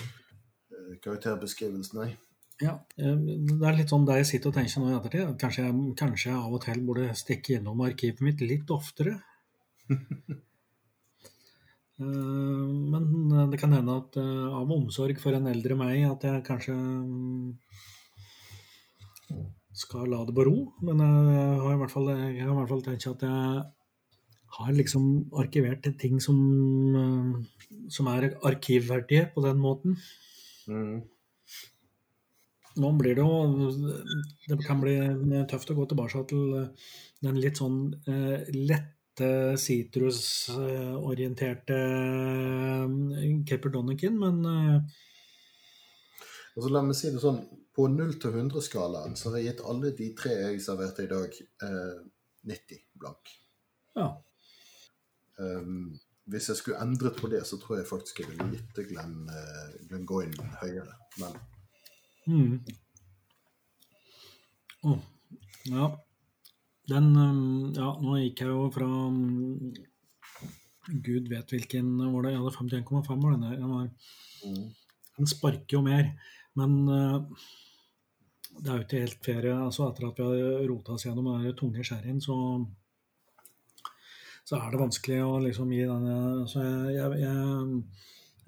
eh, karakterbeskrivelsen, jeg. Ja, eh, det er litt sånn det jeg sitter og tenker nå i ettertid. Kanskje jeg, kanskje jeg av og til burde stikke innom arkivet mitt litt oftere. Eh, Men det kan hende at eh, av omsorg for en eldre meg, at jeg kanskje mm, skal la det bero. Men jeg har i hvert fall, jeg har i hvert fall tenkt at jeg har liksom arkivert ting som, eh, som er arkivverdige på den måten. Mm. Nå blir det jo Det kan bli tøft å gå tilbake til den litt sånn eh, lette sitrusorienterte eh, Caper Donican, men eh, Altså, la meg si det sånn, på 0 til 100-skalaen så har jeg gitt alle de tre jeg serverte i dag, eh, 90 blank. ja. Um, hvis jeg skulle endret på det, så tror jeg faktisk jeg ville gitt Glenn, uh, Glenn Goyne høyere. Men Mm. Oh, ja. Den um, Ja, nå gikk jeg jo fra um, Gud vet hvilken var det? Jeg hadde 51,5 var denne. Den, var, mm. den sparker jo mer. Men uh, det er jo ikke helt ferie. Altså, etter at vi har rota oss gjennom den tunge sherryen, så så er det vanskelig å liksom gi den Så jeg, jeg, jeg,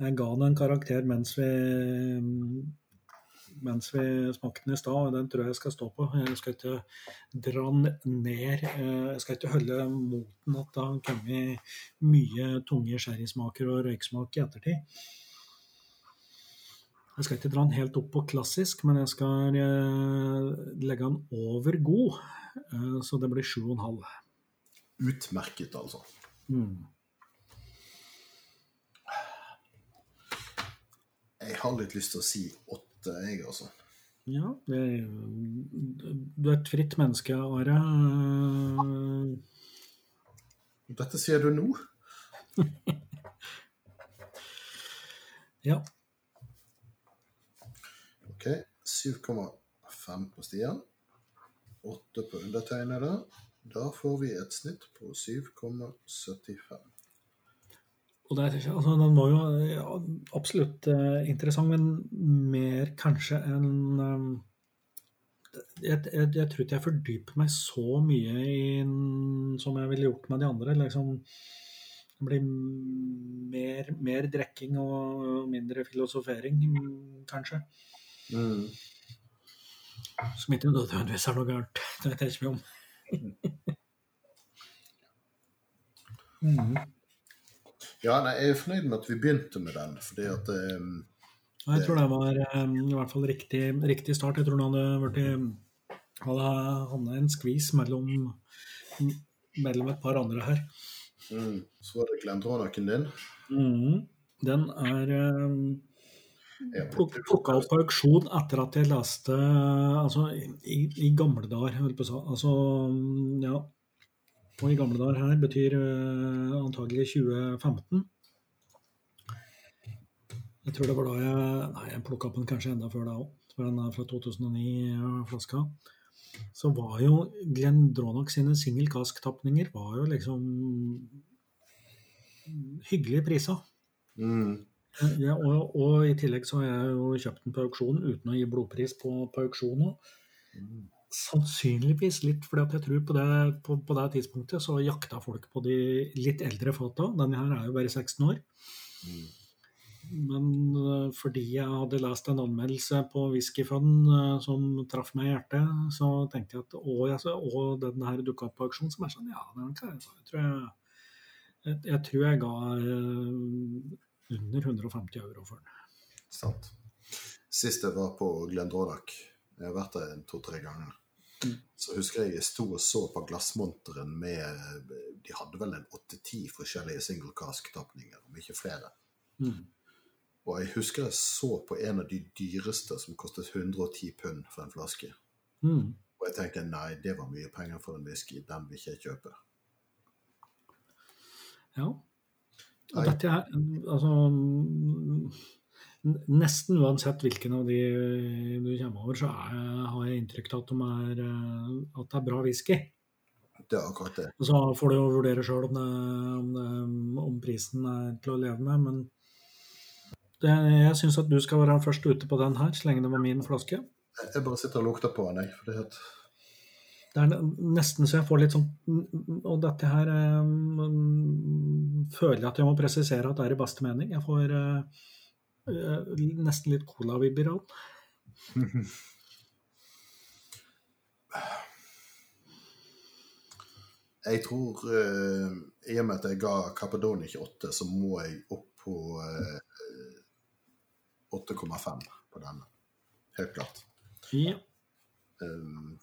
jeg ga den en karakter mens vi mens vi smakte den i stad, og den tror jeg jeg skal stå på. Jeg skal ikke dra den ned. eh, Jeg skal ikke holde moten at det har kommet mye tunge sherrysmaker og røyksmak i ettertid. Jeg skal ikke dra den helt opp på klassisk, men jeg skal eh, legge den over god, eh, så det blir 7,5. utmerket, altså. Mm. Jeg har litt lyst til å si åtte, jeg, altså. Ja, det, du er et fritt menneske, Are. Dette sier du nå? Ja. OK. 7,5 på Stian. 8 på undertegnede. Da får vi et snitt på 7,75. Og det er, altså, den var jo ja, absolutt eh, interessant, men mer kanskje enn um, jeg, jeg, jeg tror ikke jeg fordyper meg så mye i som jeg ville gjort med de andre. Liksom, det blir mer, mer drikking og mindre filosofering, mm, kanskje. Mm. Som ikke nødvendigvis er noe gærent. Det vet jeg ikke mye om. Mm. Ja, nei, jeg er fornøyd med at vi begynte med den, fordi at eh, Jeg tror det var um, i hvert fall riktig, riktig start. Jeg tror det hadde vært hadde havnet en skvis mellom, mellom et par andre her. mm, Så var det Glendronacen din. Mm. Den er um, plukka opp på auksjon etter at jeg leste Altså i, i gamle dager, holdt på å si. Altså, ja. Og i gamle dager her betyr uh, antagelig 2015. Jeg tror det var da jeg Nei, jeg plukka opp den kanskje enda før da òg. For den er fra 2009-flaska. Så var jo Glenn Dronach sine single cask-tapninger var jo liksom hyggelige priser. Mm, Ja, og, og i tillegg så har jeg jo kjøpt den på auksjon uten å gi blodpris på, på auksjon òg. mm, Sannsynligvis litt for jeg tror på det, på, på det tidspunktet så jakta folk på de litt eldre fata. Denne her er jo bare 16 år. Men uh, fordi jeg hadde lest en anmeldelse på Whiskyfun uh, som traff meg i hjertet, så tenkte jeg at og, jeg, og den her dukka opp på auksjon, som er sånn Ja, den kan jeg, jeg, tror jeg, jeg, jeg tror jeg ga uh, under 150 euro for den. Sant. Sist jeg var på Glendronach, jeg har vært der to-tre ganger, Mm. så husker jeg jeg sto og så på glassmonteren med De hadde vel en åtte-ti forskjellige single cask-tapninger, om ikke flere. Mm. Og jeg husker jeg så på en av de dyreste som kostet 110 pund for en flaske. Mm. Og jeg tenkte nei, det var mye penger for en whisky, den vil ikke jeg kjøpe. Ja. Dette er altså Nesten uansett hvilken av de du kommer over, så er, har jeg inntrykk av at, de er, eh, at det er bra whisky. Det er akkurat det. Og så får du jo vurdere sjøl om, om, om prisen er til å leve med, men det, jeg syns at du skal være først ute på den her, så lenge det var min flaske. Jeg- bare sitter og lukter på den, jeg. For det at Det er nesten så jeg får litt sånn Og dette her eh, mm, føler jeg at jeg må presisere at det er i beste mening. Jeg får eh, eh, nesten litt colavibber av. Jeg tror eh, I og med at jeg ga Capadoni 28, så må jeg opp på eh, 8,5 på denne. Helt klart. Ja. Um,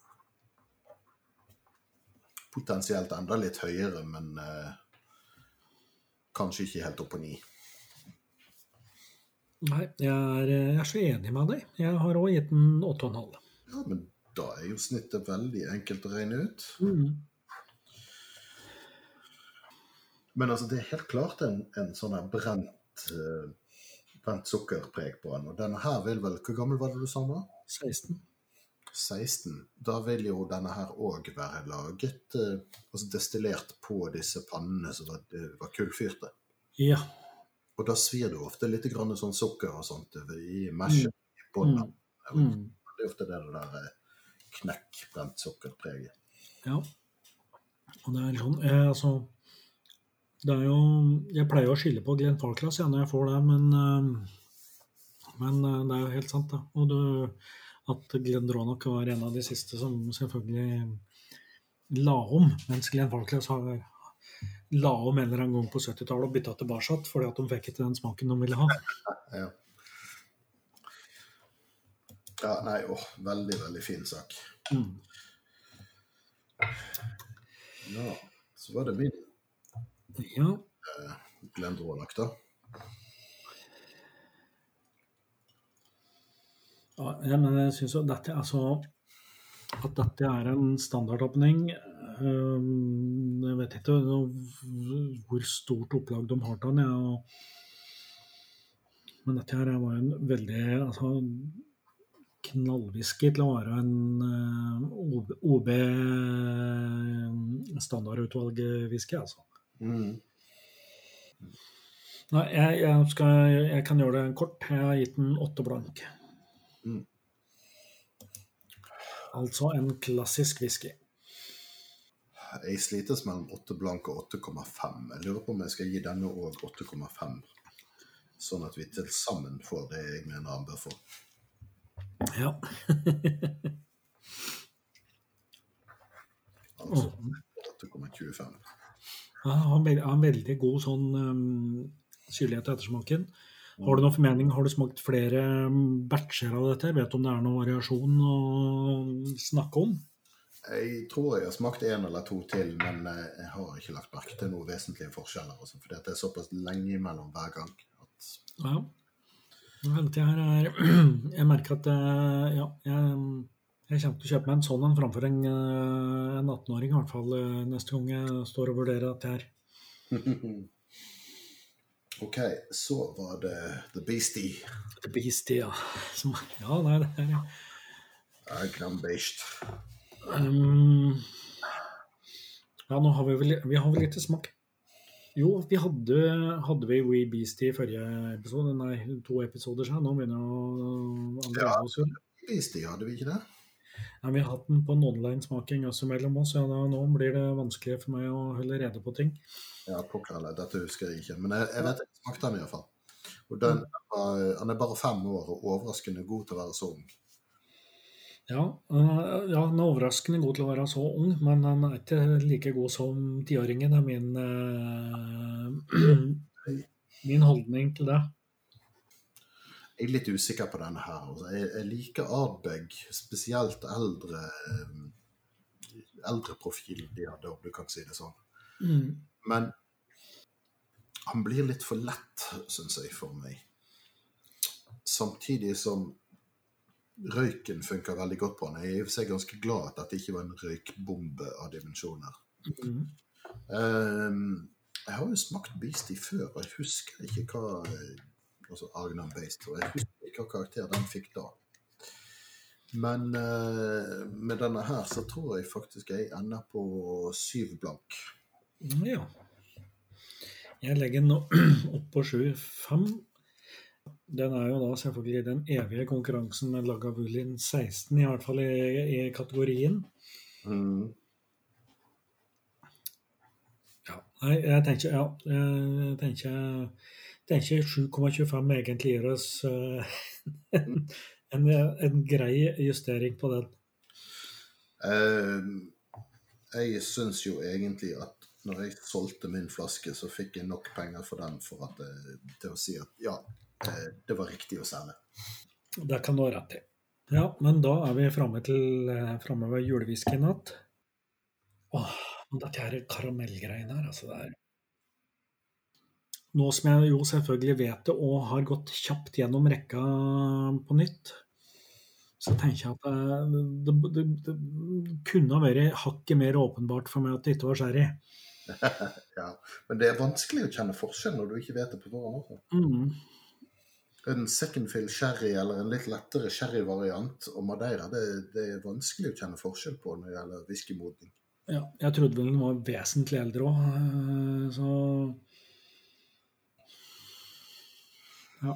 potensielt enda litt høyere, men eh, kanskje ikke helt opp på 9. Nei, jeg er, jeg er så enig med deg. Jeg har òg gitt den 8,5. Ja, men da er jo snittet veldig enkelt å regne ut. Mm. Men altså, det er helt klart en, en sånn her brent, uh, brent sukkerpreg på den. Og denne her vil vel Hvor gammel var det du sa nå? 16. 16. Da vil jo denne her òg være laget uh, Altså destillert på disse pannene som var, eh, var kullfyrte. Ja. Og da svir det ofte litt sånn sukker og sånt i mesjen i bånda. Mm. Mm. Det er ofte det der knekkbrent knekk, brent sukkerpreget. Ja. Og det er sånn eh, Altså Det er jo Jeg pleier å skille på Glenn Falklass ja, når jeg får det, men eh, Men eh, det er jo helt sant, da. Og du, at Glenn Dronach var en av de siste som selvfølgelig la om, mens Glenn Falklass har la om en eller annen gang på 70-tallet og bytta tilbake fordi at de fikk ikke den smaken de ville ha. Ja. ja, nei, åh, veldig, veldig fin sak. Mm. Ja, så var det min Ja. Glenn Dronach, da. Ja, men jeg syns jo dette altså At dette er en standardåpning Jeg vet ikke hvor stort opplag de har til den. Ja. Men dette her var en veldig altså, knallwhisky til å være en øh, OB, OB standardutvalg-whisky, altså. Mm. Nei, jeg, jeg, skal, jeg kan gjøre det kort. Jeg har gitt den åtte blank. Mm. Altså en klassisk whisky. Jeg slites mellom 8 blank og 8,5. Jeg lurer på om jeg skal gi denne òg 8,5. Sånn at vi til sammen får det jeg mener han bør få. Ja. Altså 8,25. Ja, har en, har veldig god sånn um, syrlighet og ettersmaken. Har du noen formening, har du smakt flere um, batcher av dette? Vet du om det er noen variasjon å snakke om? Jeg tror jeg har smakt én eller to til, men eh, jeg har ikke lagt merke til noen vesentlige forskjeller. Også, fordi det er såpass lenge imellom hver gang. At... Ja. Her er Jeg merker at eh, ja, jeg, jeg kommer til å kjøpe meg en sånn en framfor en, eh, en 18-åring, i hvert fall neste gang jeg står og vurderer dette her. OK, så var det The Beastie. The Beastie, ja. Som, ja, nei, det er Jeg kan beist. Um, ja, nå har vi vel Vi har vel ikke smakt Jo, vi hadde, hadde vi We Beastie i forrige episode, nei, to episoder siden. Nå begynner å andre ja, Beastie, hadde vi ikke det? Ja, vi har hatt den på en online-smaking også mellom oss, ja, da, nå blir det vanskelig for meg å holde rede på ting. Ja, pokker heller, dette husker jeg ikke. Men jeg, jeg vet jeg smakte den iallfall. Og den, han er bare fem år og overraskende god til å være så ung. Ja, uh, ja, han er overraskende god til å være så ung, men han er ikke like god som tiåringen, Det er min, uh, min holdning til det. Jeg er litt usikker på denne her. Altså, jeg, jeg, liker Ardbeg, spesielt eldre eldreprofilen de hadde, om du kan si det sånn. Mm. Men han blir litt for lett, syns jeg, for meg. Samtidig som røyken funker veldig godt på han. Jeg er i og for seg ganske glad at dette ikke var en røykbombe av dimensjoner. Mm. Um, jeg har jo smakt Beastie før, og jeg husker ikke hva altså Agnan Based, og jeg husker ikke hva karakter den fikk da. Men uh, med denne her så tror jeg faktisk jeg ender på syv blank. Ja. Jeg legger nå opp på sju-fem. Den er jo da selvfølgelig den evige konkurransen med Lagavulin 16, i hvert fall i, i kategorien. Mm. Ja, nei, jeg tenker ja, jeg tenker, tenker 7,25 egentlig gir oss en, en, en, grei justering på den. Uh, jeg syns jo egentlig at når jeg solgte min flaske, så fikk jeg nok penger for den for at, til å si at ja, Eh, det var riktig å selge. Det kan du ha rett i. Ja, men da er vi framme til eh, framme ved julewhiskyen igjen. Åh, dette her karamellgreiene her, altså. det er Nå som jeg jo selvfølgelig vet det og har gått kjapt gjennom rekka på nytt, så tenker jeg at eh, det, det, det, kunne ha vært hakket mer åpenbart for meg at det ikke var sherry. ja, men det er vanskelig å kjenne forskjell når du ikke vet det på forhånd. Mm en second fill sherry eller en litt lettere sherryvariant og Madeira, det, det, er vanskelig å kjenne forskjell på når det gjelder whiskymodning. Ja, jeg trodde vel den var vesentlig eldre òg, eh, så Ja.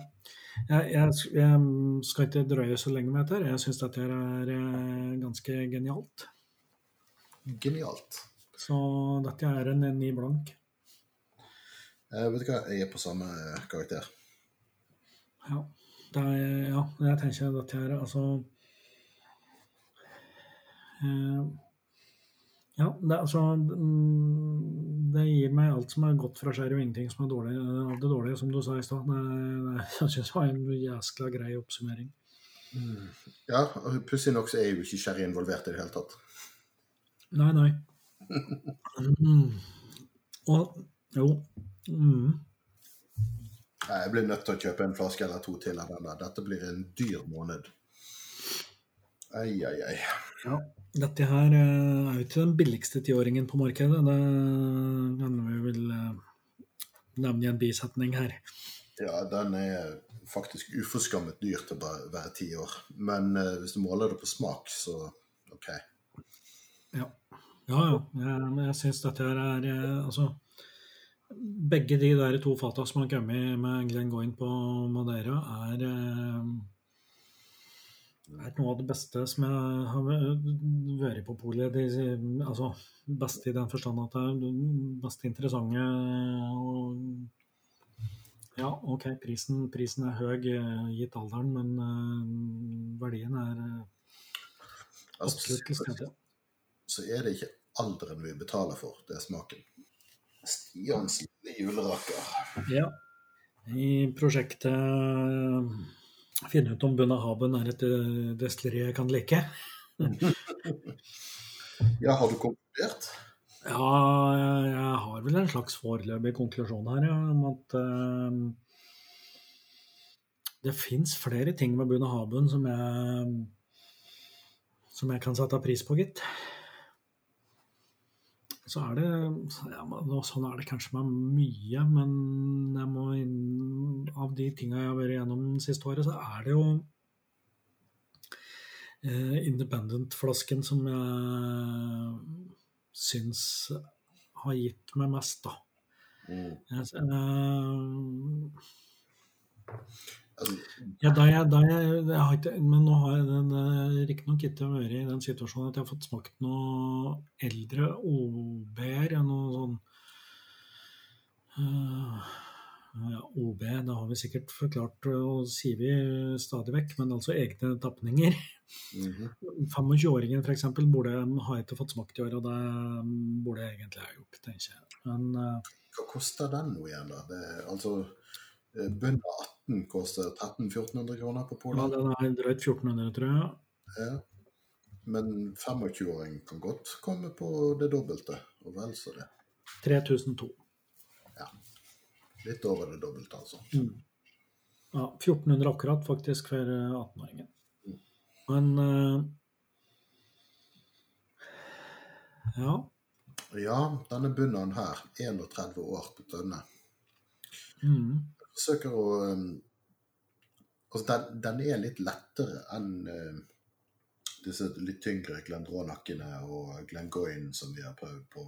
Jeg, jeg, jeg, skal ikke drøye så lenge med dette. Jeg syns dette er eh, ganske genialt. Genialt. Så dette er en ni blank. Eh, vet du hva, jeg er på samme karakter. Ja. Er, ja, jeg tenker dette her altså eh, Ja, det, altså mm, Det gir meg alt som er godt fra skjær, og ingenting som er dårlig, av det dårlige, som du sa i stad. Jeg syns det var en jæskla grei oppsummering. Mm. Ja, pussig nok så er jo ikke sherry involvert i det hele tatt. Nei, nei. mm. Og jo mm. Jeg blir nødt til å kjøpe en flaske eller to til av denne. Dette blir en dyr måned. Ai, ai, ai. Ja, dette her eh, er jo ikke den billigste tiåringen på markedet. Det kan vi vel eh, nevne i en bisetning her. Ja, den er faktisk uforskammet dyr til å være ti år. Men uh, hvis du måler det på smak, så OK. Ja, ja. ja. Jeg, jeg syns dette her er Altså begge de der to fata som har kommet med Glenn Goyne på Madeira, er, eh, er, noe av det beste som jeg har vært på polet. altså beste i den forstand at det er beste interessante og Ja, OK, prisen, prisen er høy eh, gitt alderen, men uh, verdien er altså, absolutt til stede. Så er det ikke alderen vi betaler for, det er smaken. Stians lille juleraker. Ja. I prosjektet finne ut om Bunnahaben er et eh, destilleri jeg kan like. Ja, har du konkludert? Ja, jeg har vel en slags foreløpig konklusjon her, ja, om at eh, det fins flere ting med Bunnahaben som jeg, som jeg kan sette pris på, gitt. Så er det ja, Sånn er det kanskje med mye, men jeg må inn, av de tinga jeg har vært gjennom det siste året, så er det jo eh, Independent-flasken som jeg syns har gitt meg mest, da. Mm. Jeg, eh, ja, da jeg, da jeg, jeg har ikke, men nå har jeg den, eh, riktignok ikke vært i den situasjonen at jeg har fått smakt noe eldre OB-er, noe sånn uh, ja, OB, det har vi sikkert forklart og sier vi stadig vekk, men altså egne tapninger. mhm. 25-åringen f.eks. har jeg ikke fått smakt i år, og det burde jeg egentlig ha gjort, tenker jeg. Men uh, Hva koster den nå igjen, da? Det, altså, eh, Bønder 18 koster 1300-1400 kroner på ja, Polet. den er drøyt 1400, tror jeg. Ja. Men 25-åring kan godt komme på det dobbelte, og vel så det. 3002. Ja. Litt over det dobbelte, altså. Mm. Ja, 1400 akkurat, faktisk, for eh, 18-åringen. Men uh... Ja. Ja, denne bunnen her, 31 år på tønne. Mm. Forsøker å um, Altså, den, den er litt lettere enn uh, disse litt tyngre glendronakkene og Glengoyne som vi har prøvd på,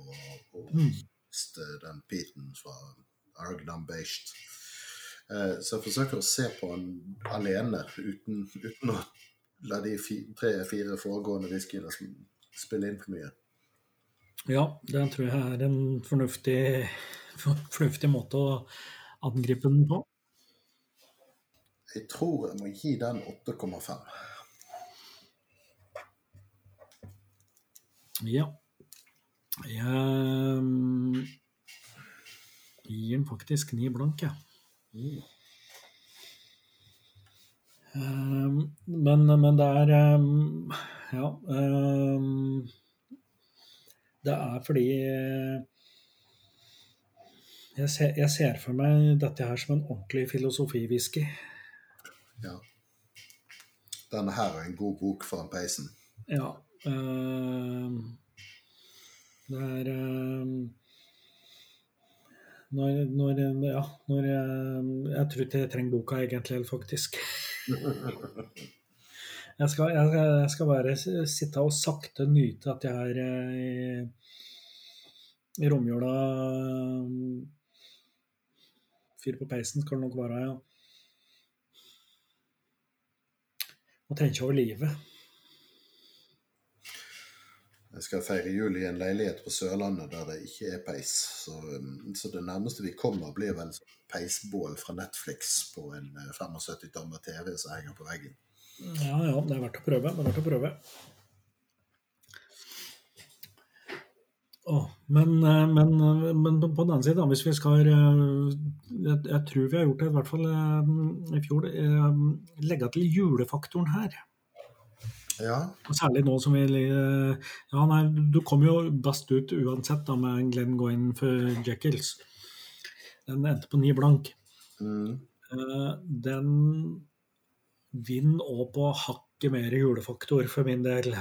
og Mm. uh, den Peaten fra Argdam Beist. Eh, så jeg forsøker å se på den alene, uten, uten å la de tre-fire foregående whiskyene spille inn for mye. ja, det tror jeg er en fornuftig, fornuftig måte å angripe den på. Jeg tror jeg må gi den 8,5. Ja. Jeg mm, gir den faktisk ni blank, jeg. Mm. Um, men, men det er um, Ja. Det er fordi jeg ser, jeg ser for meg dette her som en ordentlig filosofivhisky. Ja. Denne her er en god bok for en peisen. Ja. Øh, det er øh, når, når Ja, når jeg, jeg tror ikke jeg trenger boka egentlig, faktisk. Jeg skal, jeg, jeg skal bare sitte og sakte nyte at jeg er eh, i, i romjula. Fyr på peisen skal det nok være, ja. Og tenke over livet. Jeg skal feire jul i en leilighet på Sørlandet der det ikke er peis. Så, um, så det nærmeste vi kommer, blir vel sånn peisbål fra Netflix på en eh, 75 tommer TV som henger på veggen. Ja, ja, det er verdt å prøve. Det er verdt å prøve. Åh, men, eh, men, men på den annen side, hvis vi skal eh, jeg, jeg tror vi har gjort det, i hvert fall eh, i fjor, eh, legge til julefaktoren her. Ja, Særlig nå som vi eh, Ja, nei, du kom jo best ut uansett da med Glenn Goyne for Jekylls. Den endte på ni blank. mm, Eh, Den vinner òg på hakket mer julefaktor for min del.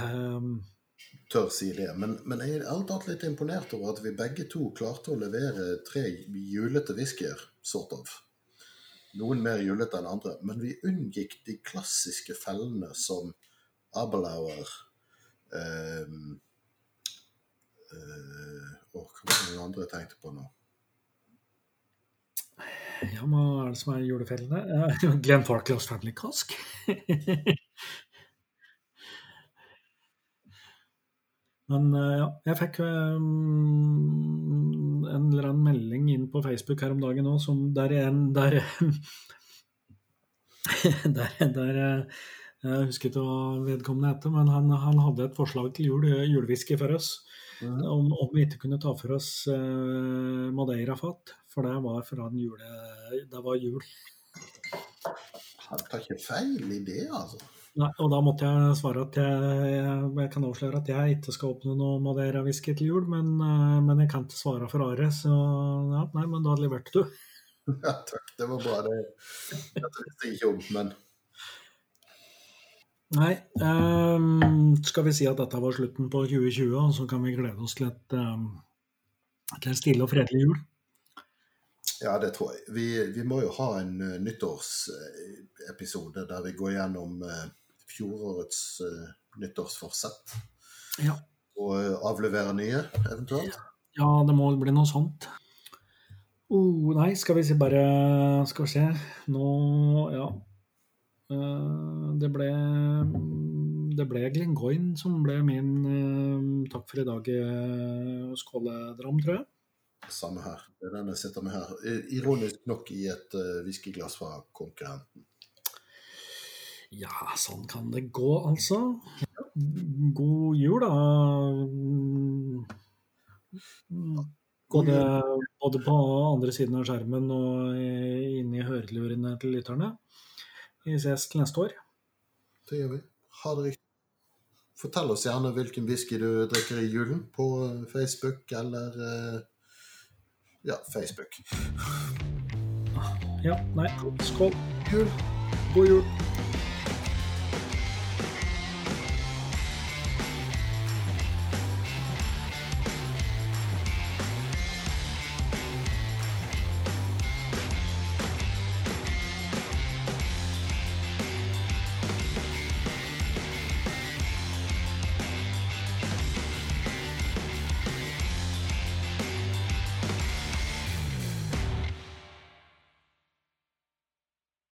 Tør si det. Men, men jeg er alt annet litt imponert over at vi begge to klarte å levere tre julete whiskyer, sort of. Noen mer julete enn andre. Men vi unngikk de klassiske fellene som Abelauer eh, eh, hva var det andre tenkte på nå? Ja, hva er det som er julefellene? Glenn Farclas Family Cask. Men eh, ja, jeg fikk eh, en eller annen melding inn på Facebook her om dagen òg, som der en der, der, der eh, Jeg husker ikke hva vedkommende heter, men han, han hadde et forslag til jul, julewhisky for oss. Mm. Om, om vi ikke kunne ta for oss uh, Madeira-fat, for det var fra den jule... Det var jul. Han tar ikke feil i det, altså. Nei, og da måtte jeg svare at jeg, jeg kan avsløre at jeg ikke skal åpne noe Madeira-whisky til jul, men, uh, men, jeg kan ikke svare for Are, så ja, nei, men da leverte du. Ja, takk. Det var bra. Det Dette visste jeg ikke om, men Nei. Um, skal vi si at dette var slutten på 2020, og så kan vi glede oss til, et, um, til et stille og fredelig jul? Ja, det tror jeg. Vi, vi må jo ha en uh, nyttårsepisode der vi går gjennom uh, fjorårets uh, nyttårsforsett. Ja. Og avlevere nye, eventuelt. Ja, det må bli noe sånt. Oh, nei, skal vi se bare Skal vi se. Nå Ja. Det ble det ble Glengoyne som ble min takk for i dag-skåledram, tror jeg. Samme her. Det er den jeg sitter med her. Ironisk nok i et whiskyglass fra konkurrenten. Ja, sånn kan det gå, altså. God jul, da. Både, både på andre siden av skjermen og inni hørelurene til lytterne. Vi ses til neste år. Det gjør vi. Ha det riktig. Fortell oss gjerne hvilken whisky du drikker i julen på Facebook eller Ja, Facebook. Ja, nei, skål. Jul. God jul.